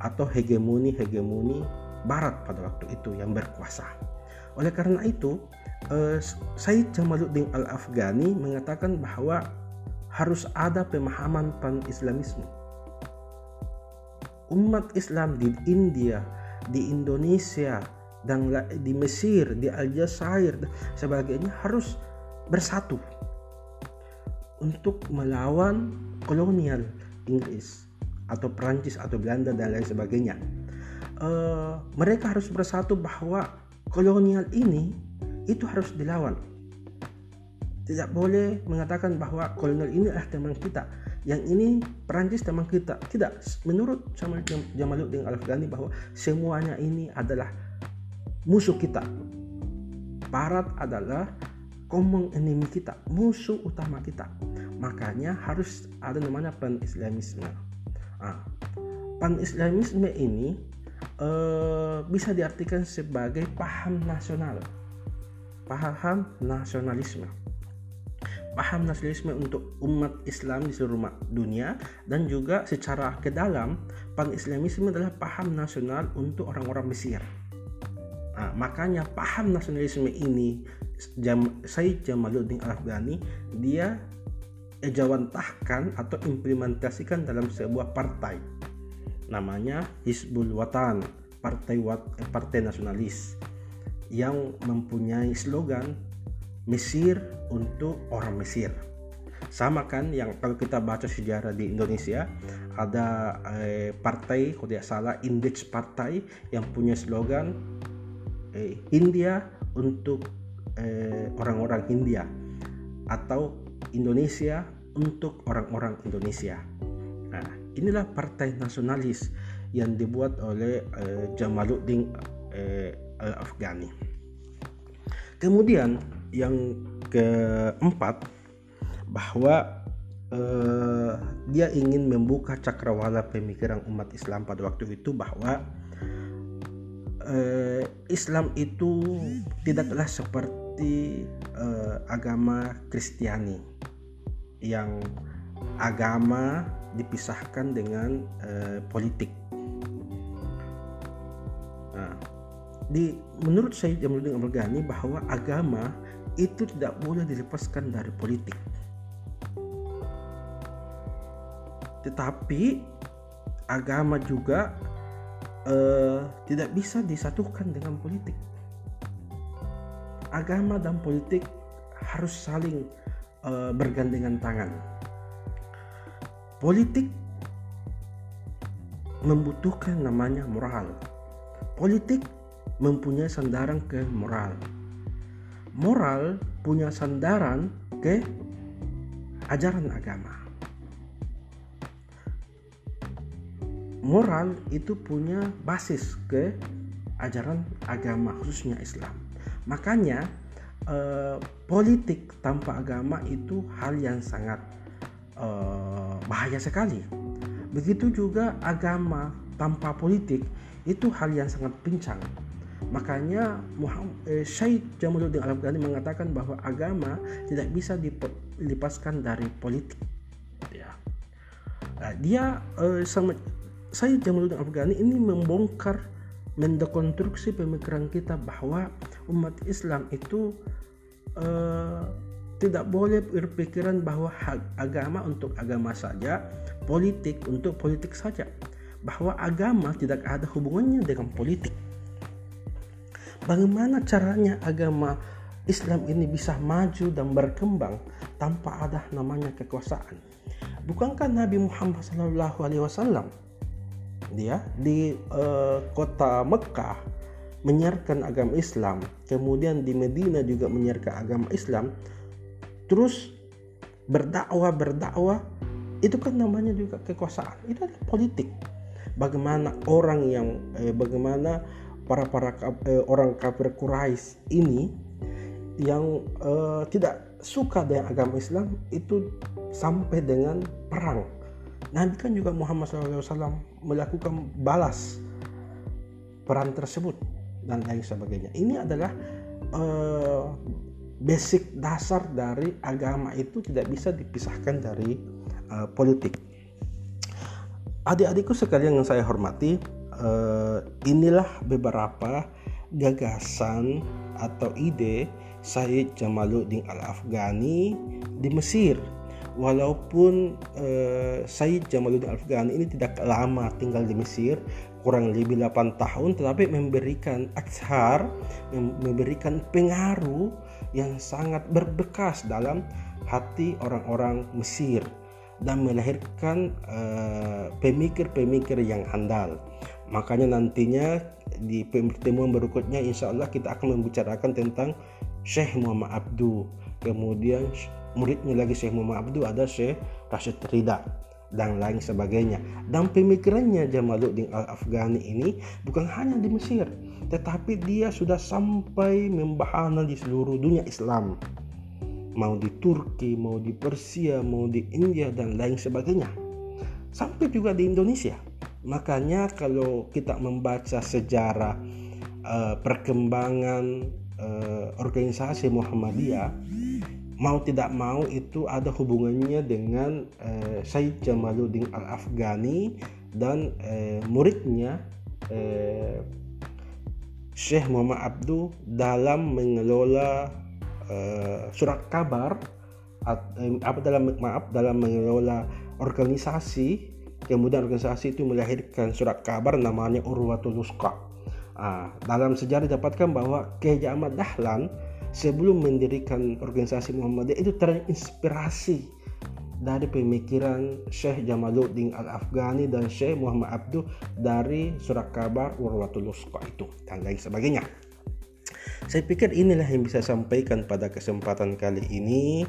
atau hegemoni-hegemoni Barat pada waktu itu yang berkuasa. Oleh karena itu, uh, Said Jamaluddin Al-Afghani mengatakan bahwa harus ada pemahaman pan-Islamisme. Umat Islam di India, di Indonesia, dan di Mesir, di Aljazair sebagainya harus bersatu untuk melawan kolonial Inggris atau Prancis atau Belanda dan lain sebagainya. Uh, mereka harus bersatu bahwa kolonial ini itu harus dilawan. Tidak boleh mengatakan bahwa kolonial ini adalah teman kita. Yang ini Prancis teman kita. Tidak. Menurut Jamaluddin Al-Afghani bahwa semuanya ini adalah musuh kita. Barat adalah common enemy kita, musuh utama kita. makanya harus ada namanya pan-islamisme nah, pan-islamisme ini eh, bisa diartikan sebagai paham nasional paham nasionalisme paham nasionalisme untuk umat Islam di seluruh dunia dan juga secara ke dalam pan-islamisme adalah paham nasional untuk orang-orang Mesir. Nah, makanya paham nasionalisme ini. Jam, Said Jamaluddin Al-Afghani dia ejawantahkan atau implementasikan dalam sebuah partai. Namanya Hizbul Watan, partai eh, partai nasionalis yang mempunyai slogan Mesir untuk orang Mesir. Sama kan yang kalau kita baca sejarah di Indonesia ada eh, partai kalau tidak salah Indeks Partai yang punya slogan eh, India untuk eh, orang-orang India atau Indonesia untuk orang-orang Indonesia. Nah, inilah partai nasionalis yang dibuat oleh eh, Jamaluddin eh, Al-Afghani. Kemudian yang keempat bahwa uh, dia ingin membuka cakrawala pemikiran umat Islam pada waktu itu bahwa uh, Islam itu tidaklah seperti uh, agama Kristiani yang agama dipisahkan dengan uh, politik. Nah, di menurut Syed Jamaluddin Abdul Ghani bahwa agama itu tidak boleh dilepaskan dari politik. Tetapi agama juga uh, tidak bisa disatukan dengan politik. Agama dan politik harus saling uh, bergandengan tangan. Politik membutuhkan namanya moral. Politik mempunyai sandaran ke moral moral punya sandaran ke ajaran agama. Moral itu punya basis ke ajaran agama khususnya Islam. Makanya eh, politik tanpa agama itu hal yang sangat eh, bahaya sekali. Begitu juga agama tanpa politik itu hal yang sangat pincang Makanya Muhammad, eh, Syed Jamaluddin Al-Afghani mengatakan bahwa agama tidak bisa dilepaskan dari politik. Ya. Nah, dia eh, sama Syed Jamaluddin Al-Afghani ini membongkar mendekonstruksi pemikiran kita bahwa umat Islam itu eh, tidak boleh berpikiran bahwa agama untuk agama saja, politik untuk politik saja. Bahwa agama tidak ada hubungannya dengan politik Bagaimana caranya agama Islam ini bisa maju dan berkembang tanpa ada namanya kekuasaan? Bukankah Nabi Muhammad SAW dia di uh, kota Mekah menyiarkan agama Islam, kemudian di Medina juga menyiarkan agama Islam, terus berdakwah berdakwah itu kan namanya juga kekuasaan, itu adalah politik. Bagaimana orang yang eh, bagaimana para para eh, orang kafir Quraisy ini yang eh, tidak suka dengan agama Islam itu sampai dengan perang. Nabi kan juga Muhammad SAW melakukan balas perang tersebut dan lain sebagainya. Ini adalah eh, basic dasar dari agama itu tidak bisa dipisahkan dari uh, politik. Adik-adikku sekalian yang saya hormati, uh, inilah beberapa gagasan atau ide Said Jamaluddin Al-Afghani di Mesir. Walaupun uh, Said Jamaluddin Al-Afghani ini tidak lama tinggal di Mesir, kurang lebih 8 tahun, tetapi memberikan aksar, memberikan pengaruh yang sangat berbekas dalam hati orang-orang Mesir dan melahirkan eh, pemikir-pemikir uh, yang handal. Makanya nantinya di pertemuan berikutnya insya Allah kita akan membicarakan tentang Syekh Muhammad Abdu. Kemudian muridnya lagi Syekh Muhammad Abdu ada Syekh Rashid Rida dan lain sebagainya. Dan pemikirannya Jamaluddin Al-Afghani ini bukan hanya di Mesir, tetapi dia sudah sampai membahana di seluruh dunia Islam. mau di Turki, mau di Persia, mau di India dan lain sebagainya. Sampai juga di Indonesia. Makanya kalau kita membaca sejarah uh, perkembangan uh, organisasi Muhammadiyah mau tidak mau itu ada hubungannya dengan uh, Said Jamaluddin Al-Afghani dan uh, muridnya uh, Syekh Muhammad Abdu dalam mengelola uh, surat kabar apa dalam maaf dalam mengelola organisasi kemudian organisasi itu melahirkan surat kabar namanya Urwatul Nusqa. Ah, dalam sejarah didapatkan bahwa Kiai Ahmad Dahlan sebelum mendirikan organisasi Muhammadiyah itu terinspirasi dari pemikiran Syekh Jamaluddin Al-Afghani dan Syekh Muhammad Abdu dari surat kabar Urwatul Lusqa itu dan lain sebagainya. Saya pikir inilah yang bisa sampaikan pada kesempatan kali ini.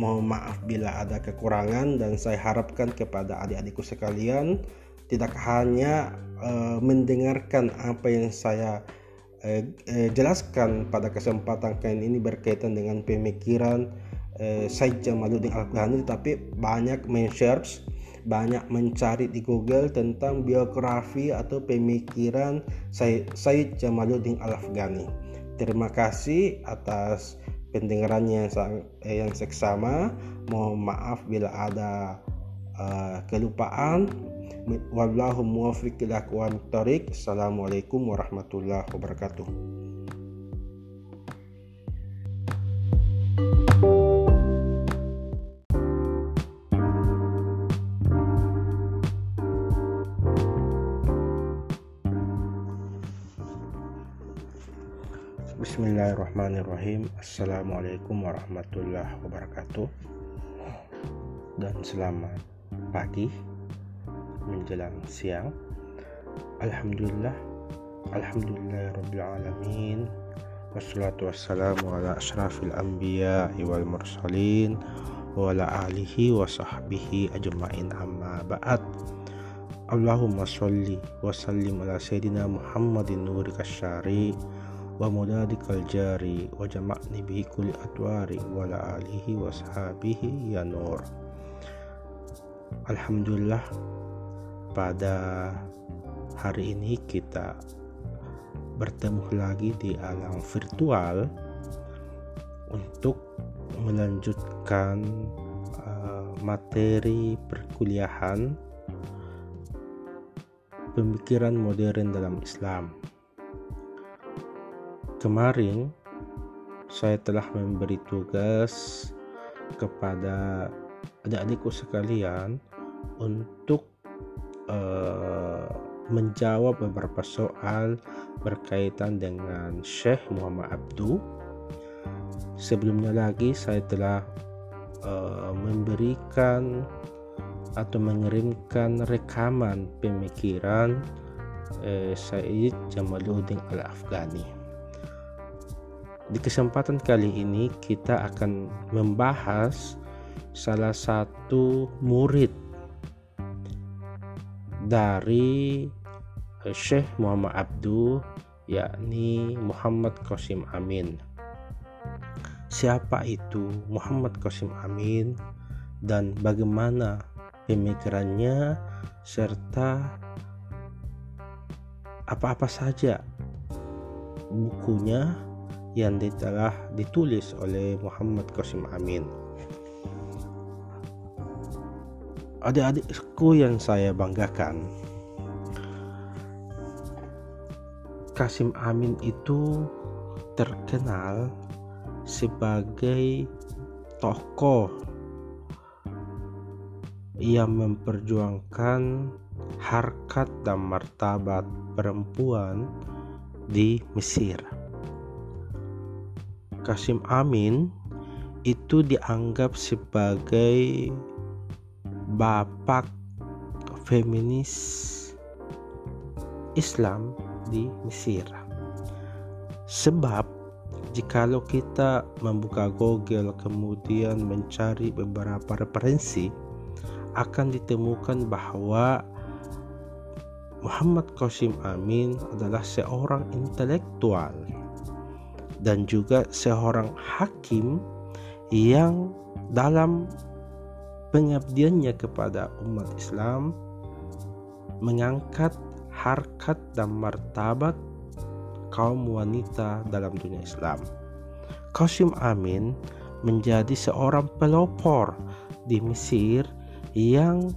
Mohon maaf bila ada kekurangan dan saya harapkan kepada adik-adikku sekalian tidak hanya uh, mendengarkan apa yang saya eh, eh, jelaskan pada kesempatan kali ini berkaitan dengan pemikiran eh, Said Jamaluddin Al-Ghani tapi banyak men-search banyak mencari di Google tentang biografi atau pemikiran Said, Said Jamaluddin Al-Afghani. Terima kasih atas pendengarannya yang, eh, yang seksama. Mohon maaf bila ada uh, kelupaan. Wallahu muwaffiq ila aqwam thoriq assalamualaikum warahmatullahi wabarakatuh. Bismillahirrahmanirrahim. Assalamualaikum warahmatullahi wabarakatuh. Dan selamat pagi menjelang siang. Alhamdulillah Alhamdulillah Rabbil Alamin. Wassalatu wassalamu ala ashrafil anbiya wal mursalin wa ala alihi wa sahbihi ajma'in amma ba'd. Allahumma salli wa sallim ala sayyidina Muhammadin nuri kasyari wa mudadikal jari wa jama'ni bihi kulli atwari wa ala alihi wa sahbihi ya nur Alhamdulillah pada hari ini kita bertemu lagi di alam virtual untuk melanjutkan uh, materi perkuliahan pemikiran modern dalam Islam. Kemarin saya telah memberi tugas kepada adik-adikku sekalian untuk uh, menjawab beberapa soal berkaitan dengan Syekh Muhammad Abdu. Sebelumnya lagi saya telah uh, memberikan atau mengirimkan rekaman pemikiran uh, Said Jamaluddin Al-Afghani. Di kesempatan kali ini kita akan membahas salah satu murid dari eh, Syekh Muhammad Abdu yakni Muhammad Qasim Amin. Siapa itu Muhammad Qasim Amin dan bagaimana pemikirannya serta apa-apa saja bukunya yang telah ditulis oleh Muhammad Qasim Amin. Adik-adikku yang saya banggakan Kasim Amin itu terkenal sebagai tokoh yang memperjuangkan harkat dan martabat perempuan di Mesir. Kasim Amin itu dianggap sebagai bapak feminis Islam di Mesir. Sebab jikalau kita membuka Google kemudian mencari beberapa referensi akan ditemukan bahwa Muhammad Qasim Amin adalah seorang intelektual dan juga seorang hakim yang dalam pengabdiannya kepada umat Islam mengangkat harkat dan martabat kaum wanita dalam dunia Islam. Qasim Amin menjadi seorang pelopor di Mesir yang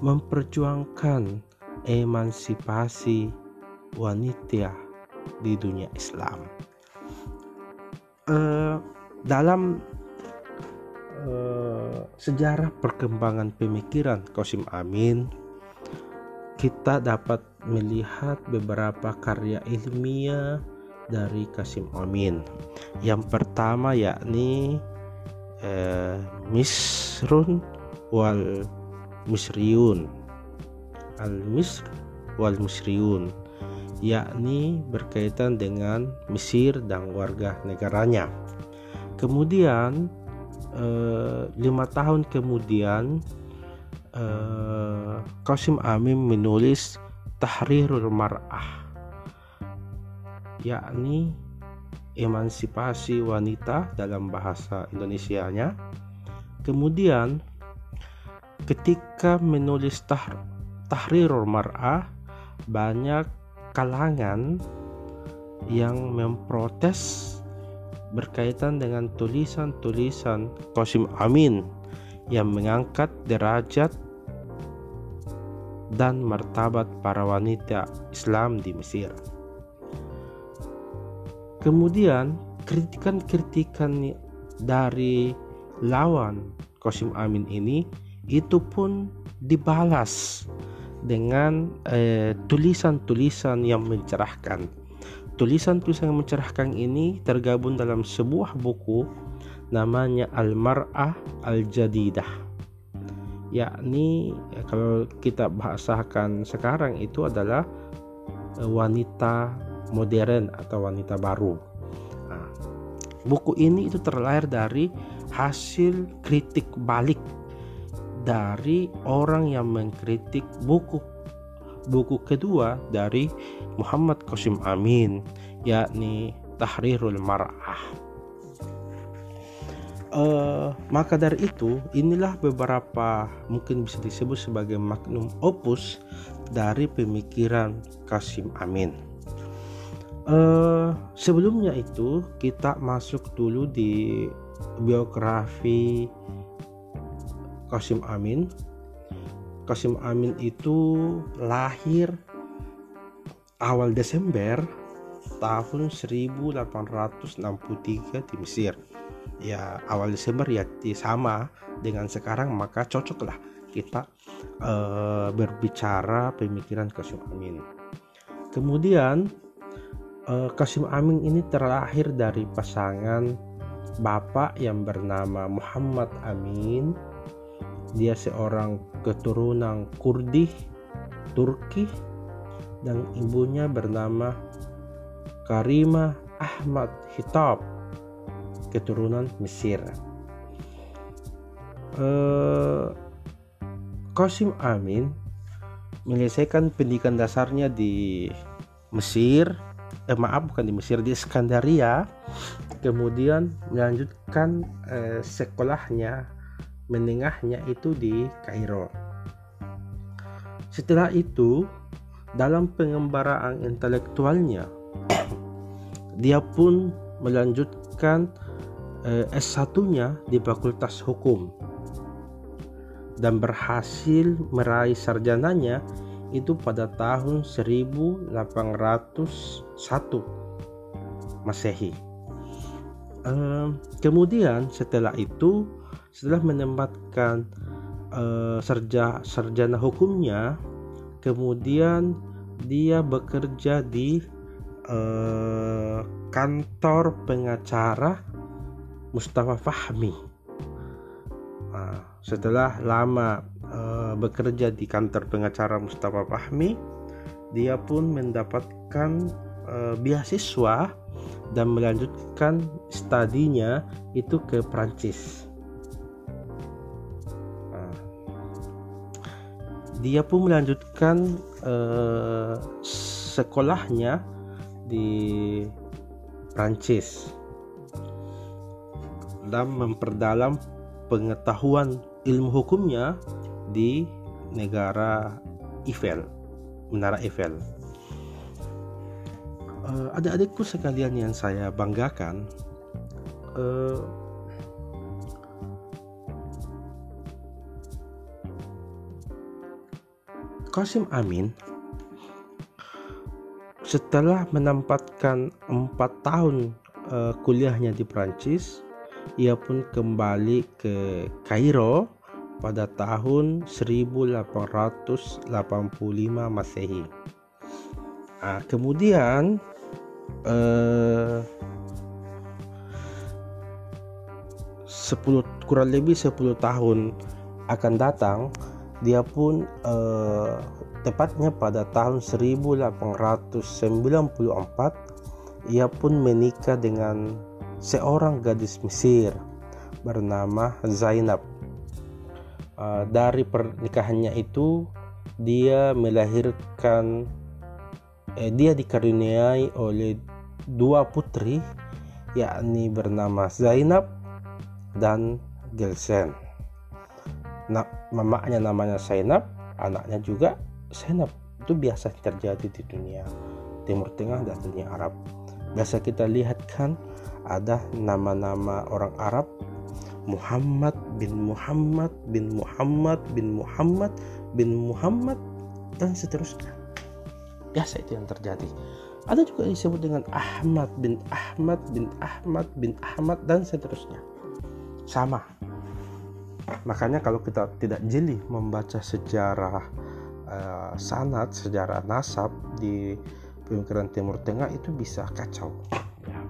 memperjuangkan emansipasi wanita di dunia Islam. Uh, dalam uh, sejarah perkembangan pemikiran Qasim Amin, kita dapat melihat beberapa karya ilmiah dari Qasim Amin. Yang pertama yakni uh, Misrun wal Misriun Al-Misr wal Misriun yakni berkaitan dengan Mesir dan warga negaranya. Kemudian eh, lima tahun kemudian eh, Qasim Amin menulis Tahrirul Mar'ah yakni emansipasi wanita dalam bahasa Indonesianya. Kemudian ketika menulis tah Tahrirul Mar'ah banyak kalangan yang memprotes berkaitan dengan tulisan-tulisan Qasim Amin yang mengangkat derajat dan martabat para wanita Islam di Mesir. Kemudian kritikan-kritikan dari lawan Qasim Amin ini itu pun dibalas dengan eh, tulisan-tulisan eh, yang mencerahkan. Tulisan-tulisan yang mencerahkan ini tergabung dalam sebuah buku namanya Al-Mar'ah Al-Jadidah. Yakni eh, kalau kita bahasakan sekarang itu adalah eh, wanita modern atau wanita baru. Nah, buku ini itu terlahir dari hasil kritik balik dari orang yang mengkritik buku buku kedua dari Muhammad Qasim Amin yakni Tahrirul Mar'ah uh, maka dari itu inilah beberapa mungkin bisa disebut sebagai magnum opus dari pemikiran Qasim Amin uh, sebelumnya itu kita masuk dulu di biografi Qasim Amin. Qasim Amin itu lahir awal Desember tahun 1863 di Mesir. Ya awal Desember ya sama dengan sekarang maka cocoklah kita uh, berbicara pemikiran Qasim Amin. Kemudian uh, Qasim Amin ini terlahir dari pasangan bapak yang bernama Muhammad Amin dia seorang keturunan Kurdi Turki dan ibunya bernama Karima Ahmad Hitab keturunan Mesir. Uh, Qasim Amin menyelesaikan pendidikan dasarnya di Mesir, eh, maaf bukan di Mesir di Skandaria, kemudian melanjutkan eh, sekolahnya menengahnya itu di Kairo. Setelah itu, dalam pengembaraan intelektualnya, dia pun melanjutkan eh, S1-nya di Fakultas Hukum dan berhasil meraih sarjananya itu pada tahun 1801 Masehi. Kemudian setelah itu setelah menempatkan uh, serja, sarjana hukumnya kemudian dia bekerja di uh, kantor pengacara Mustafa Fahmi. Nah, setelah lama uh, bekerja di kantor pengacara Mustafa Fahmi dia pun mendapatkan uh, beasiswa dan melanjutkan studinya itu ke Prancis dia pun melanjutkan uh, sekolahnya di Prancis. dan memperdalam pengetahuan ilmu hukumnya di negara Eiffel, Menara Eiffel. Uh, adik-adikku sekalian yang saya banggakan, uh, Qasim Amin setelah menempatkan empat tahun uh, kuliahnya di Prancis, ia pun kembali ke Kairo pada tahun 1885 Masehi. Nah, kemudian uh, 10 kurang lebih 10 tahun akan datang dia pun uh, Tepatnya pada tahun 1894 ia pun menikah dengan seorang gadis Mesir bernama Zainab. Uh, dari pernikahannya itu dia melahirkan eh, dia dikaruniai oleh dua putri yakni bernama Zainab dan Gelsen. Nah, mamanya namanya Zainab, anaknya juga senap itu biasa terjadi di dunia Timur Tengah dan dunia Arab. Biasa kita lihat kan ada nama-nama orang Arab Muhammad bin Muhammad bin Muhammad bin Muhammad bin Muhammad dan seterusnya. Biasa itu yang terjadi. Ada juga disebut dengan Ahmad bin Ahmad bin Ahmad bin Ahmad dan seterusnya. Sama. Makanya kalau kita tidak jeli membaca sejarah uh, sanat sejarah nasab di pemikiran Timur Tengah itu bisa kacau. Ya.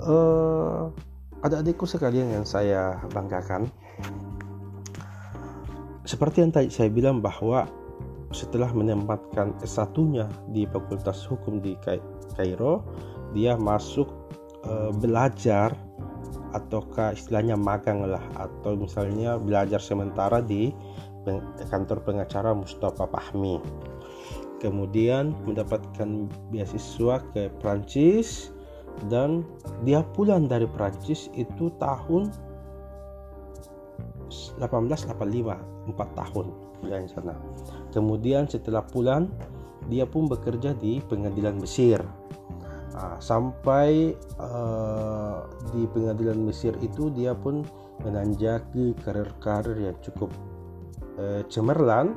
Uh, ada adikku sekalian yang saya banggakan. Seperti yang tadi saya bilang bahwa setelah menempatkan S1-nya di Fakultas Hukum di Kairo, dia masuk uh, belajar ataukah istilahnya magang lah atau misalnya belajar sementara di kantor pengacara Mustafa Fahmi. Kemudian mendapatkan beasiswa ke Prancis dan dia pulang dari Prancis itu tahun 1885 4 tahun pulang sana. Kemudian setelah pulang dia pun bekerja di pengadilan Mesir nah, sampai uh, di pengadilan Mesir itu dia pun menanjaki karir-karir yang cukup uh, cemerlang.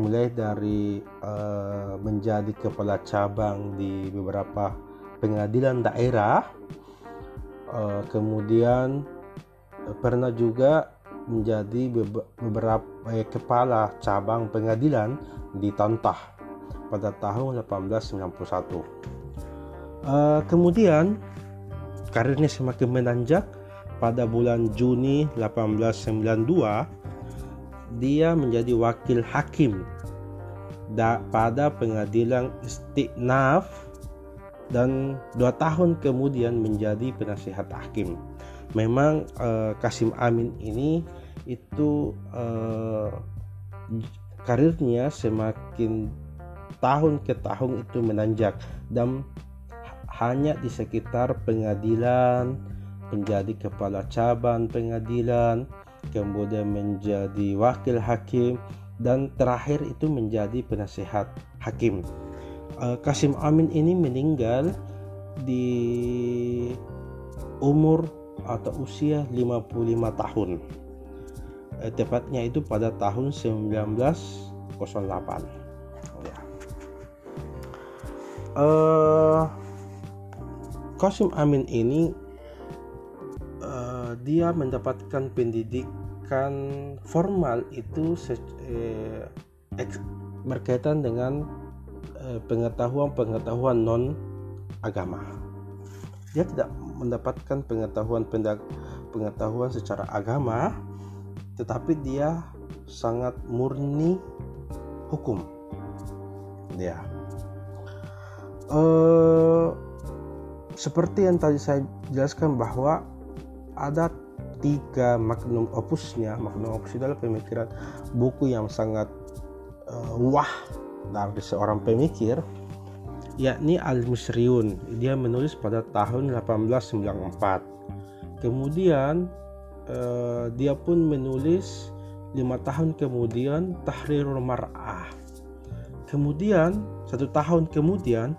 Mulai dari uh, menjadi kepala cabang di beberapa pengadilan daerah uh, kemudian uh, pernah juga menjadi beberapa eh, kepala cabang pengadilan di Tantah pada tahun 1891 uh, kemudian karirnya semakin menanjak pada bulan Juni 1892 dia menjadi wakil hakim da, pada pengadilan istiqnaf dan dua tahun kemudian menjadi penasihat hakim. Memang uh, Kasim Amin ini itu uh, karirnya semakin tahun ke tahun itu menanjak dan hanya di sekitar pengadilan menjadi kepala cabang pengadilan kemudian menjadi wakil hakim dan terakhir itu menjadi penasehat hakim. Uh, Kasim Amin ini meninggal di umur atau usia 55 tahun. Uh, tepatnya itu pada tahun 1908. Ya. Uh, Kasim Amin ini dia mendapatkan pendidikan formal itu eh, berkaitan dengan eh, pengetahuan-pengetahuan non agama. Dia tidak mendapatkan pengetahuan pengetahuan secara agama, tetapi dia sangat murni hukum. Ya. Uh, seperti yang tadi saya jelaskan bahwa ada tiga magnum opusnya magnum opus adalah pemikiran buku yang sangat uh, wah dari seorang pemikir yakni Al-Musriun dia menulis pada tahun 1894 kemudian uh, dia pun menulis lima tahun kemudian Tahrirul Mar'ah. Kemudian satu tahun kemudian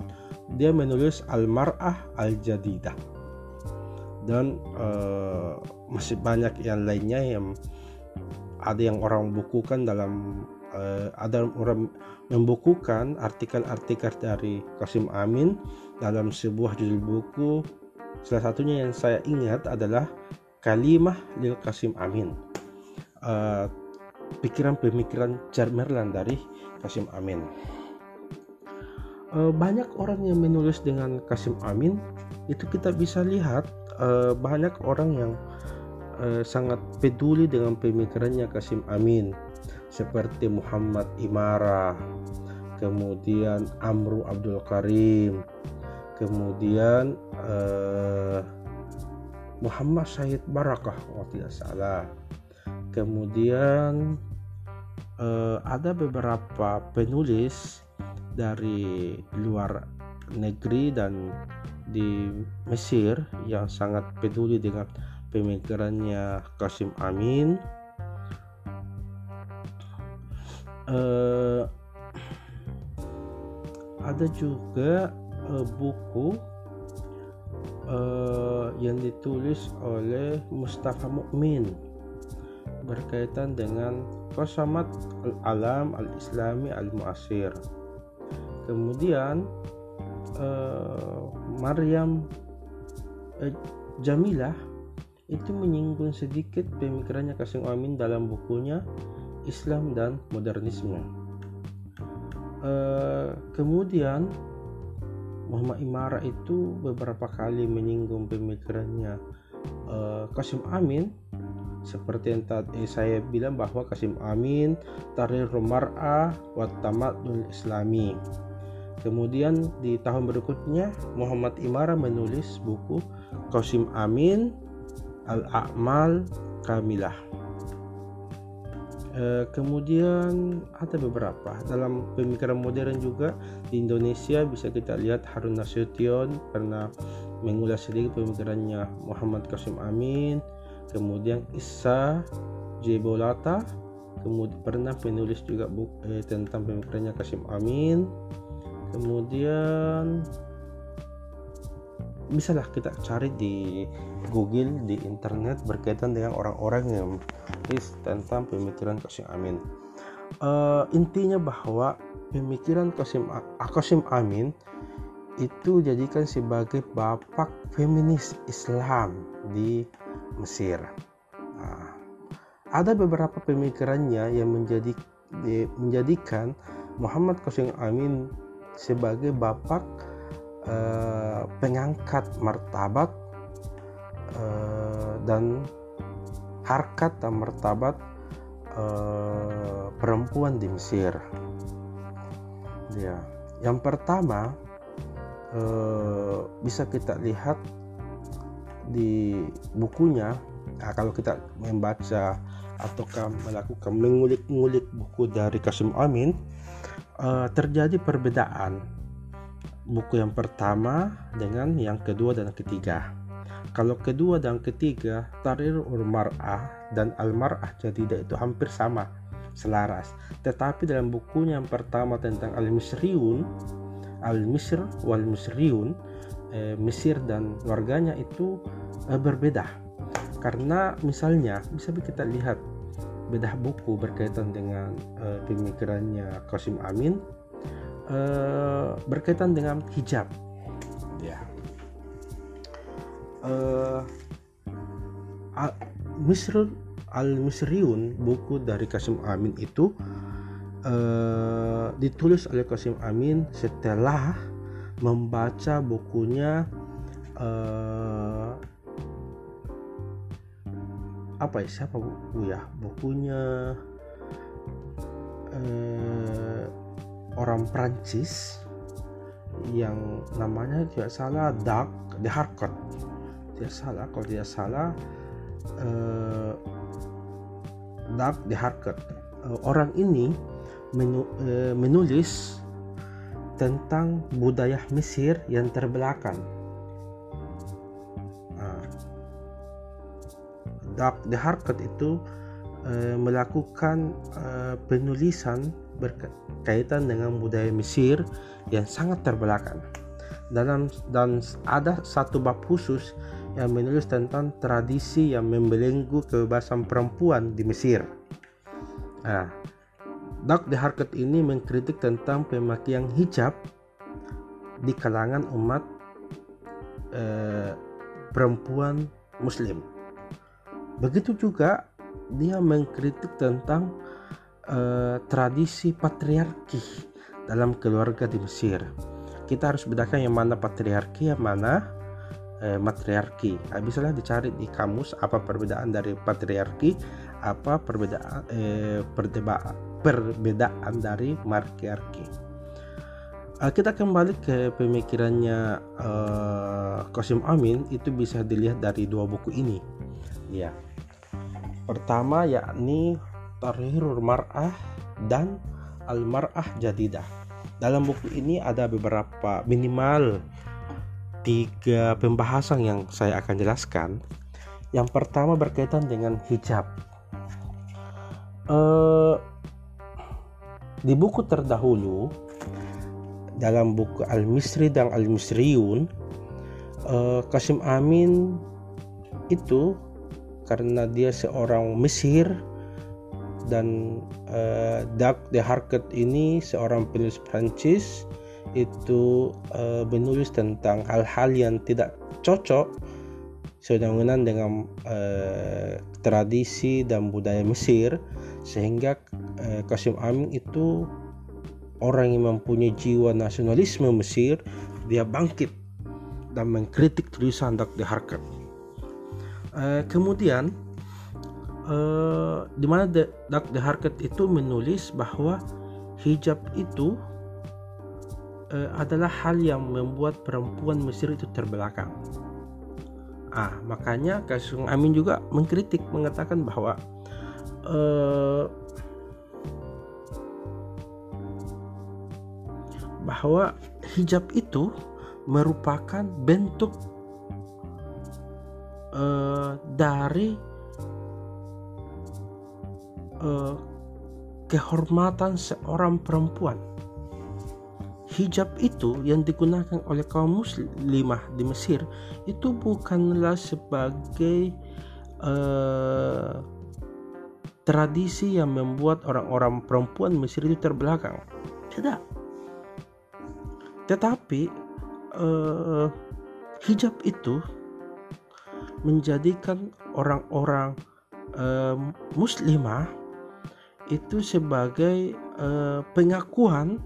dia menulis Al Mar'ah Al Jadidah dan uh, masih banyak yang lainnya yang ada yang orang bukukan dalam uh, ada orang membukukan artikel-artikel dari Kasim Amin dalam sebuah judul buku. Salah satunya yang saya ingat adalah Kalimah lil Kasim Amin. Uh, pikiran-pemikiran Charmerlan dari Kasim Amin banyak orang yang menulis dengan Kasim Amin. Itu kita bisa lihat uh, banyak orang yang uh, sangat peduli dengan pemikirannya Kasim Amin. Seperti Muhammad Imara kemudian Amru Abdul Karim kemudian uh, Muhammad Syed Barakah kalau tidak salah. Kemudian ada beberapa penulis dari luar negeri dan di Mesir yang sangat peduli dengan pemikirannya Kasim Amin. Uh, ada juga uh, buku uh, yang ditulis oleh Mustafa Mukmin berkaitan dengan Qasamat al-Alam al-Islami al-Muasir kemudian uh, Maryam uh, Jamilah itu menyinggung sedikit pemikirannya Kasim Amin dalam bukunya Islam dan Modernisme. Uh, kemudian Muhammad Imara itu beberapa kali menyinggung pemikirannya Kasim Amin seperti yang tadi saya bilang bahwa Kasim Amin Tarir Romar'ah wa Tamadul Islami Kemudian di tahun berikutnya Muhammad Imara menulis buku Qasim Amin Al-A'mal Kamilah. E, kemudian ada beberapa dalam pemikiran modern juga. Di Indonesia bisa kita lihat Harun Nasution pernah mengulas sedikit pemikirannya Muhammad Qasim Amin. Kemudian Isa Jebolata kemudian pernah menulis juga buku eh, tentang pemikirannya Qasim Amin kemudian bisalah kita cari di Google di internet berkaitan dengan orang-orang yang is tentang pemikiran Qasim Amin uh, intinya bahwa pemikiran Qasim Qasim Amin itu jadikan sebagai bapak feminis Islam di Mesir. Nah, ada beberapa pemikirannya yang menjadi menjadikan Muhammad Qasim Amin sebagai bapak uh, pengangkat martabat uh, dan harkat dan martabat uh, perempuan di Mesir. Ya, yang pertama uh, bisa kita lihat di bukunya. Nah, kalau kita membaca ataukah melakukan mengulik-ngulik buku dari Kasim Amin, uh, terjadi perbedaan buku yang pertama dengan yang kedua dan ketiga. Kalau kedua dan ketiga, Tarir Mar'ah dan Al Mar'ah Jadidah itu hampir sama, selaras. Tetapi dalam bukunya yang pertama tentang Al Misriun, Al Misr wal Misriun, eh, Mesir dan warganya itu eh, berbeda. Karena misalnya bisa kita lihat bedah buku berkaitan dengan uh, pemikirannya Qasim Amin uh, berkaitan dengan hijab. Ya. Uh, Misr Al-Misriun buku dari Qasim Amin itu uh, ditulis oleh Qasim Amin setelah membaca bukunya uh, apa ya? Siapa buku ya bukunya eh, orang Prancis yang namanya tidak salah Dark the Harcourt. Tidak salah kalau tidak salah eh, Dark the Harcourt. Eh, orang ini menu, eh, menulis tentang budaya Mesir yang terbelakang The Harkat itu uh, melakukan uh, penulisan berkaitan dengan budaya Mesir yang sangat terbelakang. Dalam dan ada satu bab khusus yang menulis tentang tradisi yang membelenggu kebebasan perempuan di Mesir. Nah, Dak The Harkat ini mengkritik tentang pemakaian hijab di kalangan umat eh, perempuan Muslim. Begitu juga dia mengkritik tentang uh, tradisi patriarki dalam keluarga di Mesir. Kita harus bedakan yang mana patriarki, yang mana uh, matriarki. Nah, dicari di kamus apa perbedaan dari patriarki, apa perbedaan uh, perbedaan dari matriarki. Uh, kita kembali ke pemikirannya uh, Qasim Amin itu bisa dilihat dari dua buku ini. Ya pertama yakni Tarhirul Mar'ah dan Al-Mar'ah Jadidah. Dalam buku ini ada beberapa minimal tiga pembahasan yang saya akan jelaskan. Yang pertama berkaitan dengan hijab. Uh, di buku terdahulu dalam buku Al-Misri dan Al-Misriyun uh, Kasim Amin itu karena dia seorang Mesir dan uh, Doug de Harket ini seorang penulis Prancis itu uh, menulis tentang hal-hal yang tidak cocok sedangkan dengan uh, tradisi dan budaya Mesir sehingga uh, Kasim Amin itu orang yang mempunyai jiwa nasionalisme Mesir dia bangkit dan mengkritik tulisan Doug de Harket uh, kemudian uh, di mana the, the Harkat itu menulis bahwa hijab itu uh, adalah hal yang membuat perempuan Mesir itu terbelakang. Ah, makanya Kasung Amin juga mengkritik mengatakan bahwa uh, bahwa hijab itu merupakan bentuk uh, dari uh, kehormatan seorang perempuan. Hijab itu yang digunakan oleh kaum muslimah di Mesir itu bukanlah sebagai uh, tradisi yang membuat orang-orang perempuan Mesir itu terbelakang. Tidak. Tetapi uh, hijab itu menjadikan orang-orang uh, muslimah itu sebagai uh, pengakuan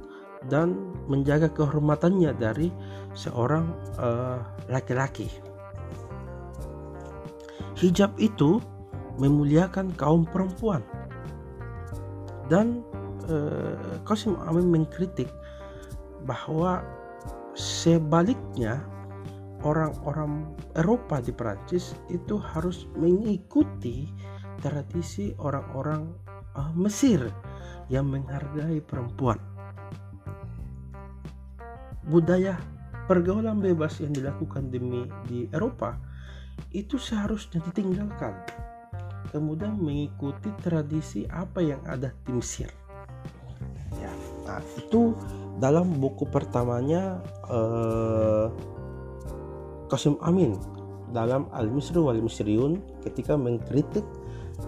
dan menjaga kehormatannya dari seorang uh, laki-laki. Hijab itu memuliakan kaum perempuan dan uh, Qasim Amin mengkritik bahwa sebaliknya orang-orang Eropa di Perancis itu harus mengikuti tradisi orang-orang uh, Mesir yang menghargai perempuan. Budaya pergaulan bebas yang dilakukan demi di Eropa itu seharusnya ditinggalkan. Kemudian mengikuti tradisi apa yang ada di Mesir. Ya, nah itu dalam buku pertamanya uh, Qasim Amin dalam Al-Misri wal Misriun ketika mengkritik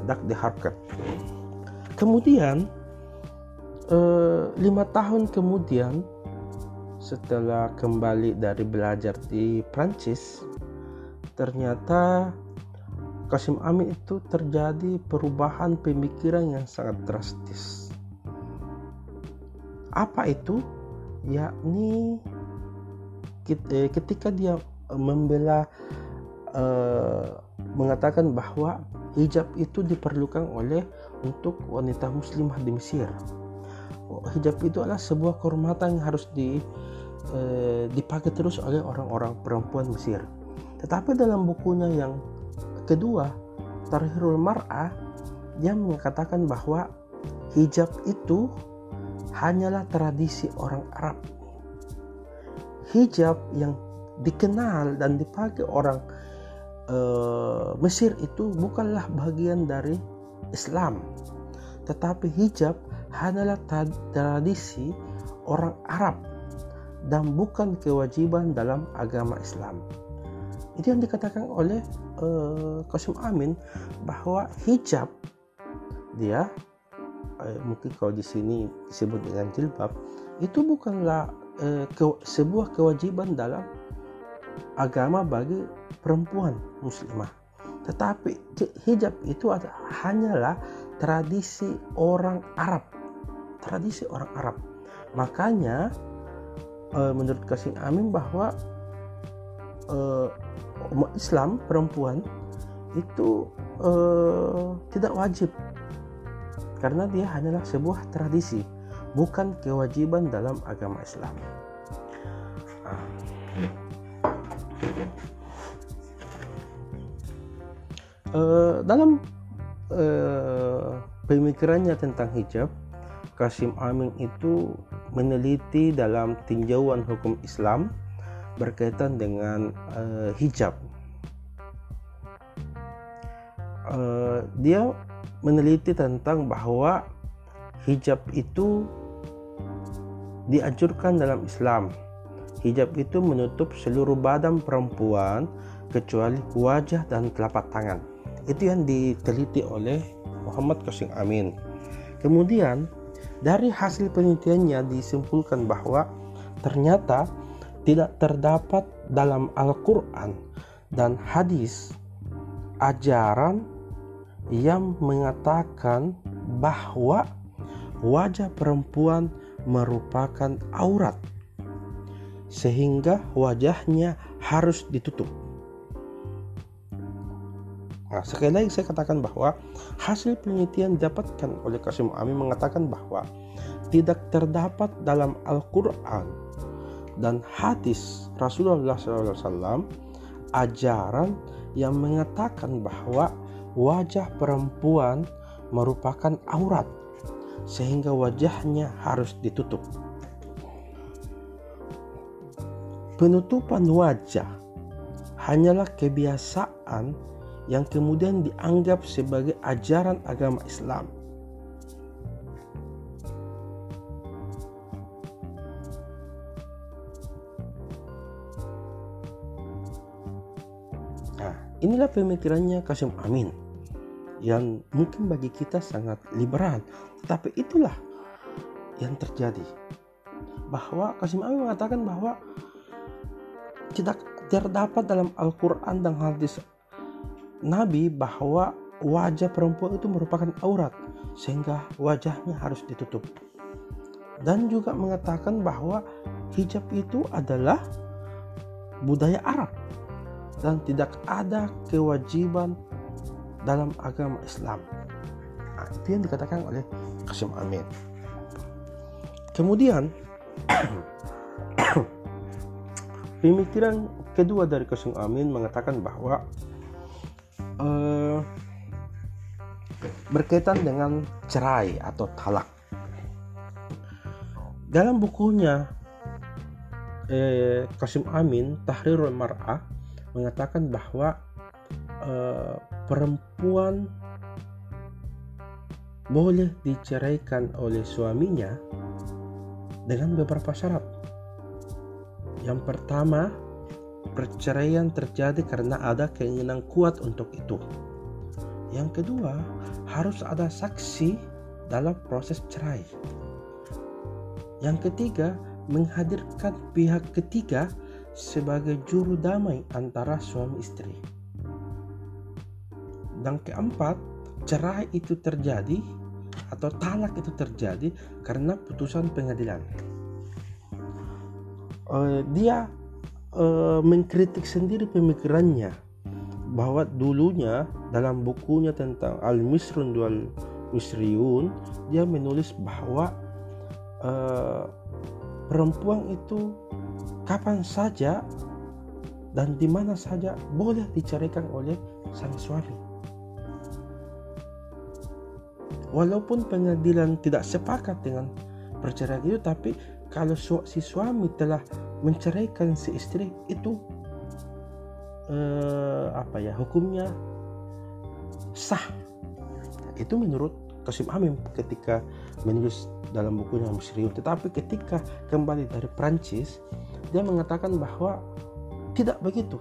Dak de Harkat. Kemudian eh, lima tahun kemudian setelah kembali dari belajar di Prancis ternyata Qasim Amin itu terjadi perubahan pemikiran yang sangat drastis. Apa itu? Yakni eh, ketika dia membela uh, mengatakan bahwa hijab itu diperlukan oleh untuk wanita muslimah di Mesir. Hijab itu adalah sebuah kehormatan yang harus di, uh, dipakai terus oleh orang-orang perempuan Mesir. Tetapi dalam bukunya yang kedua, Tarhirul Mar'ah, dia mengatakan bahwa hijab itu hanyalah tradisi orang Arab. Hijab yang dikenal dan dipakai orang uh, Mesir itu bukanlah bagian dari Islam tetapi hijab hanyalah tradisi orang Arab dan bukan kewajiban dalam agama Islam. Itu yang dikatakan oleh uh, Qasim Amin bahwa hijab dia uh, mungkin kalau di sini disebut dengan jilbab itu bukanlah uh, ke, sebuah kewajiban dalam agama bagi perempuan muslimah. Tetapi hijab itu hanyalah tradisi orang Arab. Tradisi orang Arab. Makanya uh, menurut Kasim Amin bahwa uh, umat Islam perempuan itu uh, tidak wajib karena dia hanyalah sebuah tradisi bukan kewajiban dalam agama Islam. Uh, dalam uh, pemikirannya tentang hijab, Kasim Amin itu meneliti dalam tinjauan hukum Islam berkaitan dengan uh, hijab. Uh, dia meneliti tentang bahwa hijab itu dianjurkan dalam Islam. Hijab itu menutup seluruh badan perempuan kecuali wajah dan telapak tangan. Itu yang diteliti oleh Muhammad Qasim Amin. Kemudian dari hasil penelitiannya disimpulkan bahwa ternyata tidak terdapat dalam Al-Quran dan hadis ajaran yang mengatakan bahwa wajah perempuan merupakan aurat sehingga wajahnya harus ditutup. Nah, sekali lagi saya katakan bahwa hasil penelitian didapatkan oleh Kasim Amin mengatakan bahwa tidak terdapat dalam Al-Quran dan hadis Rasulullah SAW ajaran yang mengatakan bahwa wajah perempuan merupakan aurat sehingga wajahnya harus ditutup. Penutupan wajah hanyalah kebiasaan yang kemudian dianggap sebagai ajaran agama Islam. Nah, inilah pemikirannya Kasim Amin yang mungkin bagi kita sangat liberal, tapi itulah yang terjadi. Bahwa Kasim Amin mengatakan bahwa tidak terdapat dalam Al-Quran dan hadis Nabi bahwa wajah perempuan itu merupakan aurat sehingga wajahnya harus ditutup. Dan juga mengatakan bahwa hijab itu adalah budaya Arab dan tidak ada kewajiban dalam agama Islam. Nah, itu yang dikatakan oleh Qasim Amin. Kemudian pemikiran kedua dari Qasim Amin mengatakan bahwa uh, berkaitan dengan cerai atau talak. Dalam bukunya eh, Kasim Amin Tahrirul Mar'ah mengatakan bahwa eh, perempuan boleh diceraikan oleh suaminya dengan beberapa syarat. Yang pertama, perceraian terjadi karena ada keinginan kuat untuk itu. Yang kedua, harus ada saksi dalam proses cerai. Yang ketiga, menghadirkan pihak ketiga sebagai juru damai antara suami istri. Dan keempat, cerai itu terjadi atau talak itu terjadi karena putusan pengadilan. Uh, dia uh, mengkritik sendiri pemikirannya bahwa dulunya dalam bukunya tentang Al-Misrun wal Misriun dia menulis bahwa uh, perempuan itu kapan saja dan di mana saja boleh dicarikan oleh sang suami. Walaupun pengadilan tidak sepakat dengan perceraian itu, tapi kalau si suami telah menceraikan si istri itu uh, apa ya hukumnya sah. Itu menurut Kasim Amin ketika menulis dalam bukunya Musriun tetapi ketika kembali dari Prancis dia mengatakan bahwa tidak begitu.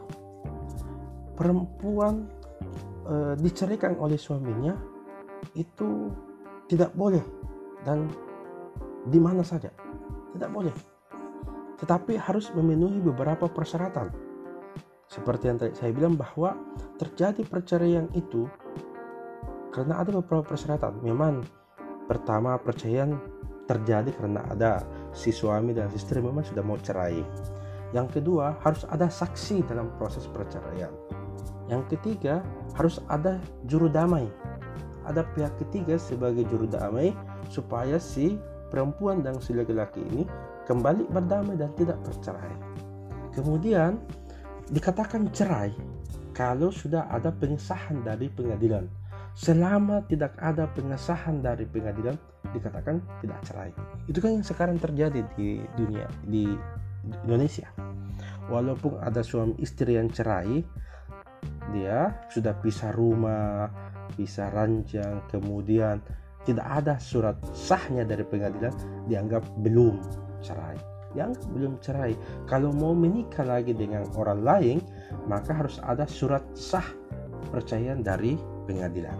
Perempuan e, diceraikan oleh suaminya itu tidak boleh. Dan di mana saja? Tidak boleh tetapi harus memenuhi beberapa persyaratan seperti yang saya bilang bahwa terjadi perceraian itu karena ada beberapa persyaratan. Memang pertama perceraian terjadi karena ada si suami dan istri memang sudah mau cerai. Yang kedua harus ada saksi dalam proses perceraian. Yang ketiga harus ada juru damai. Ada pihak ketiga sebagai juru damai supaya si perempuan dan si laki-laki ini kembali berdamai dan tidak bercerai. Kemudian dikatakan cerai kalau sudah ada pengesahan dari pengadilan selama tidak ada pengesahan dari pengadilan dikatakan tidak cerai. Itu kan yang sekarang terjadi di dunia di Indonesia. Walaupun ada suami istri yang cerai, dia sudah pisah rumah, pisah ranjang, kemudian tidak ada surat sahnya dari pengadilan, dianggap belum cerai. Yang belum cerai, kalau mau menikah lagi dengan orang lain, maka harus ada surat sah percayaan dari pengadilan.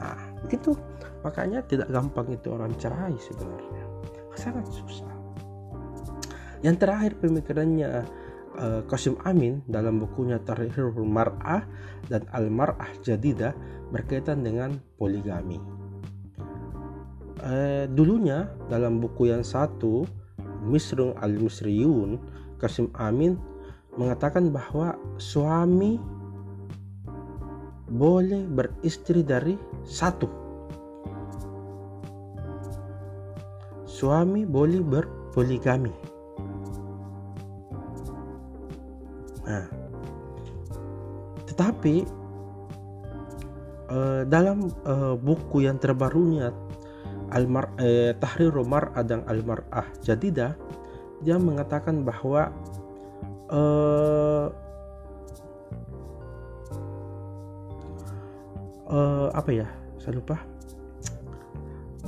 Nah, begitu. Makanya tidak gampang itu orang cerai sebenarnya. Sangat susah. Yang terakhir pemikirannya uh, Qasim Amin dalam bukunya Tarihul Mar'ah dan Al-Mar'ah Jadidah berkaitan dengan poligami. Uh, dulunya dalam buku yang satu Misrung Al-Musriyun Qasim Amin mengatakan bahwa suami boleh beristri dari satu. Suami boleh berpoligami. Nah, tetapi uh, dalam uh, buku yang terbarunya Al-Mar eh, Adang Al-Mar'ah Jadidah dia mengatakan bahwa uh, uh, apa ya saya lupa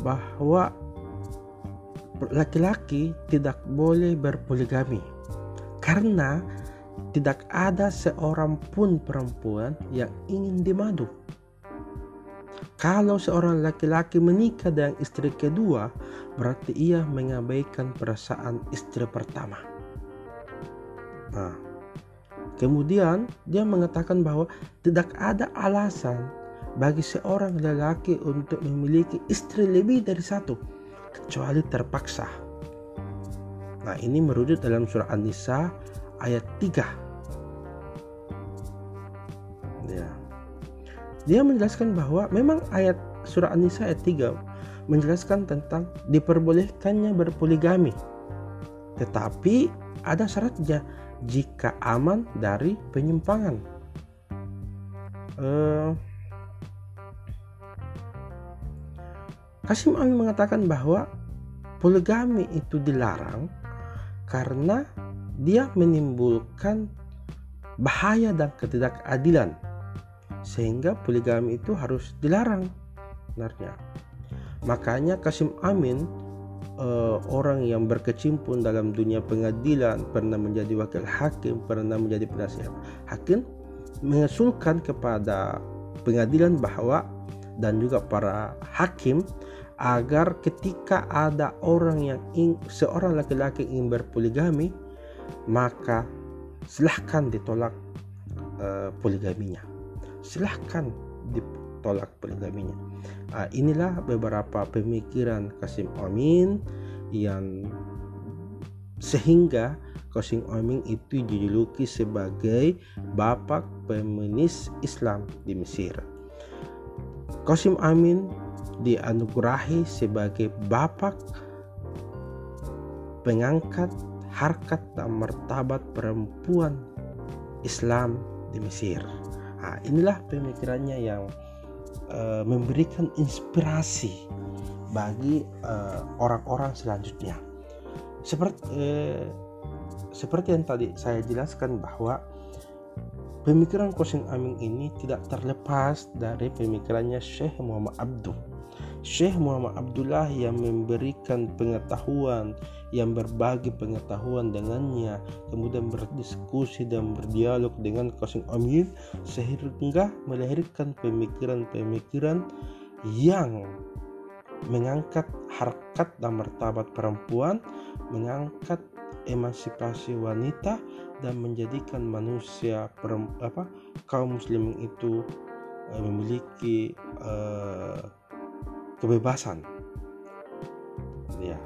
bahwa laki-laki tidak boleh berpoligami karena tidak ada seorang pun perempuan yang ingin dimadu. Kalau seorang laki-laki menikah dengan istri kedua, berarti ia mengabaikan perasaan istri pertama. Nah, kemudian dia mengatakan bahwa tidak ada alasan bagi seorang lelaki untuk memiliki istri lebih dari satu kecuali terpaksa. Nah, ini merujuk dalam surah An-Nisa ayat 3. Ya. Dia menjelaskan bahwa memang ayat surah An-Nisa ayat 3 menjelaskan tentang diperbolehkannya berpoligami. Tetapi ada syaratnya jika aman dari penyimpangan. Kasim Amin mengatakan bahwa poligami itu dilarang karena dia menimbulkan bahaya dan ketidakadilan sehingga poligami itu harus dilarang sebenarnya. Makanya Kasim Amin uh, orang yang berkecimpung dalam dunia pengadilan pernah menjadi wakil hakim pernah menjadi penasihat hakim mengusulkan kepada pengadilan bahwa dan juga para hakim agar ketika ada orang yang ingin, seorang laki-laki ingin berpoligami maka silahkan ditolak uh, poligaminya silahkan ditolak poligaminya uh, inilah beberapa pemikiran Kasim Amin yang sehingga Qasim Amin itu dijuluki sebagai bapak feminis Islam di Mesir. Qasim Amin dianugerahi sebagai bapak pengangkat harkat dan martabat perempuan Islam di Mesir. Nah, inilah pemikirannya yang uh, memberikan inspirasi bagi eh, orang-orang uh, selanjutnya. Seperti uh, seperti yang tadi saya jelaskan bahwa Pemikiran Kosim Amin ini tidak terlepas dari pemikirannya Syekh Muhammad Abdul. Syekh Muhammad Abdullah yang memberikan pengetahuan, yang berbagi pengetahuan dengannya, kemudian berdiskusi dan berdialog dengan Kosim Amin sehingga melahirkan pemikiran-pemikiran yang mengangkat harkat dan martabat perempuan, mengangkat emansipasi wanita dan menjadikan manusia apa kaum muslimin itu uh, memiliki uh, kebebasan. Ya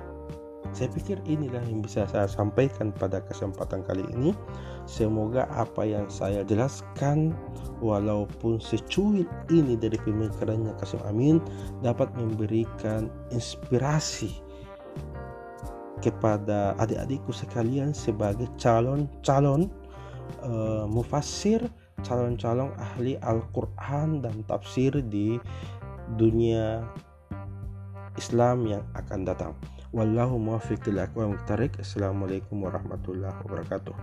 saya pikir inilah yang bisa saya sampaikan pada kesempatan kali ini. Semoga apa yang saya jelaskan walaupun secuil ini dari pemikirannya Kasim Amin dapat memberikan inspirasi kepada adik-adikku sekalian sebagai calon-calon uh, mufassir, calon-calon ahli Al-Qur'an dan tafsir di dunia Islam yang akan datang. Wallahu muwaffiq lil aqwam Assalamualaikum warahmatullahi wabarakatuh.